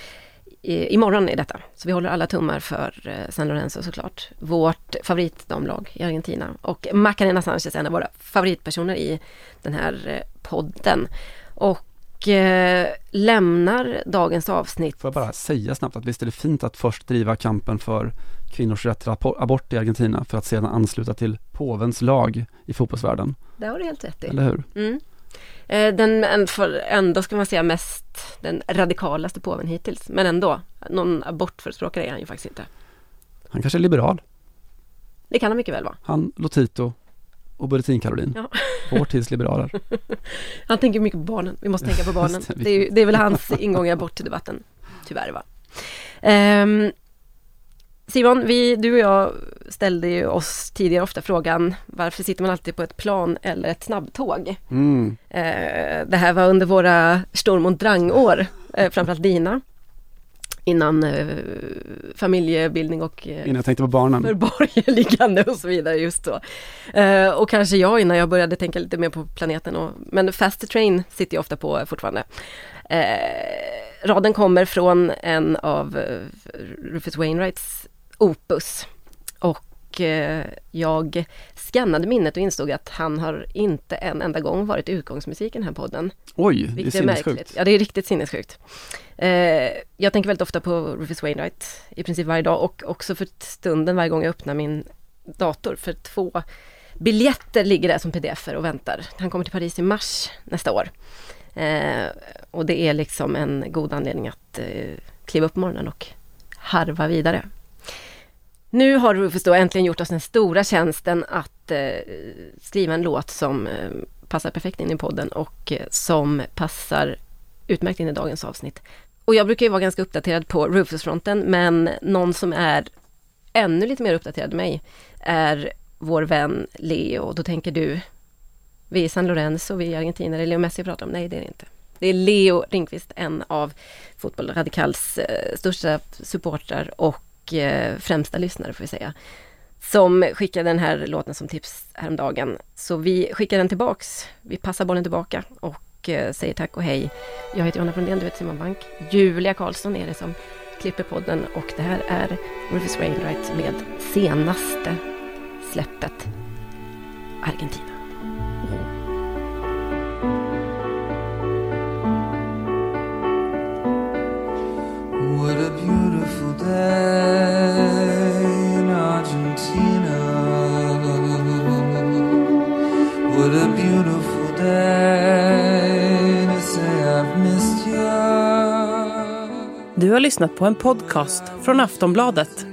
i- imorgon är detta. Så vi håller alla tummar för eh, San Lorenzo såklart. Vårt favoritdamlag i Argentina. Och Macarena Sanchez är en av våra favoritpersoner i den här eh, podden. Och eh, lämnar dagens avsnitt Får jag bara säga snabbt att visst är det fint att först driva kampen för kvinnors rätt till abo- abort i Argentina för att sedan ansluta till påvens lag i fotbollsvärlden. Det har du helt rätt i. Eller hur? Mm. Eh, Den ändå ska man säga mest den radikalaste påven hittills. Men ändå, någon abortförespråkare är han ju faktiskt inte. Han kanske är liberal. Det kan han mycket väl vara. Han, Lotito och Bulletin Caroline. Ja. Vår tids liberaler. Han tänker mycket på barnen. Vi måste tänka på barnen. Det, är, det är väl hans ingång i abortdebatten. Tyvärr va. Ehm, Simon, vi, du och jag ställde ju oss tidigare ofta frågan varför sitter man alltid på ett plan eller ett snabbtåg? Mm. Eh, det här var under våra Sturm und Drang-år, eh, framförallt dina. Innan eh, familjebildning och eh, Innan jag tänkte på barnen. för borgerligande och så vidare just då. Eh, och kanske jag innan jag började tänka lite mer på planeten. Och, men Fast Train sitter jag ofta på fortfarande. Eh, raden kommer från en av eh, Rufus Wainwrights opus. Och eh, jag skannade minnet och insåg att han har inte en enda gång varit utgångsmusik i den här podden. Oj, det är sinnessjukt. märkligt. Ja, det är riktigt sinnessjukt. Eh, jag tänker väldigt ofta på Rufus Wainwright i princip varje dag och också för stunden varje gång jag öppnar min dator för två biljetter ligger där som pdf och väntar. Han kommer till Paris i mars nästa år. Eh, och det är liksom en god anledning att eh, kliva upp på morgonen och harva vidare. Nu har Rufus då äntligen gjort oss den stora tjänsten att eh, skriva en låt som eh, passar perfekt in i podden och eh, som passar utmärkt in i dagens avsnitt. Och jag brukar ju vara ganska uppdaterad på Rufus-fronten, men någon som är ännu lite mer uppdaterad än mig är vår vän Leo. Då tänker du, vi är San Lorenzo, vi är Argentina, det är Leo Messi jag pratar om. Nej, det är det inte. Det är Leo Ringqvist, en av Fotboll Radikals eh, största supportrar och eh, främsta lyssnare får vi säga. Som skickade den här låten som tips häromdagen. Så vi skickar den tillbaks. Vi passar bollen tillbaka och eh, säger tack och hej. Jag heter Jonna Brundén, du heter Simon Bank. Julia Karlsson är det som klipper podden och det här är Rufus Wainwright med senaste släppet Argentina. What a beautiful du har lyssnat på en podcast från Aftonbladet.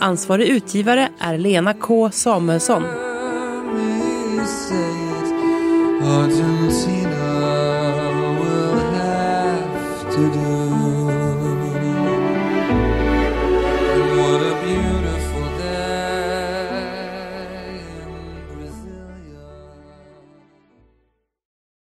Ansvarig utgivare är Lena K Samuelsson. Argentina will have to do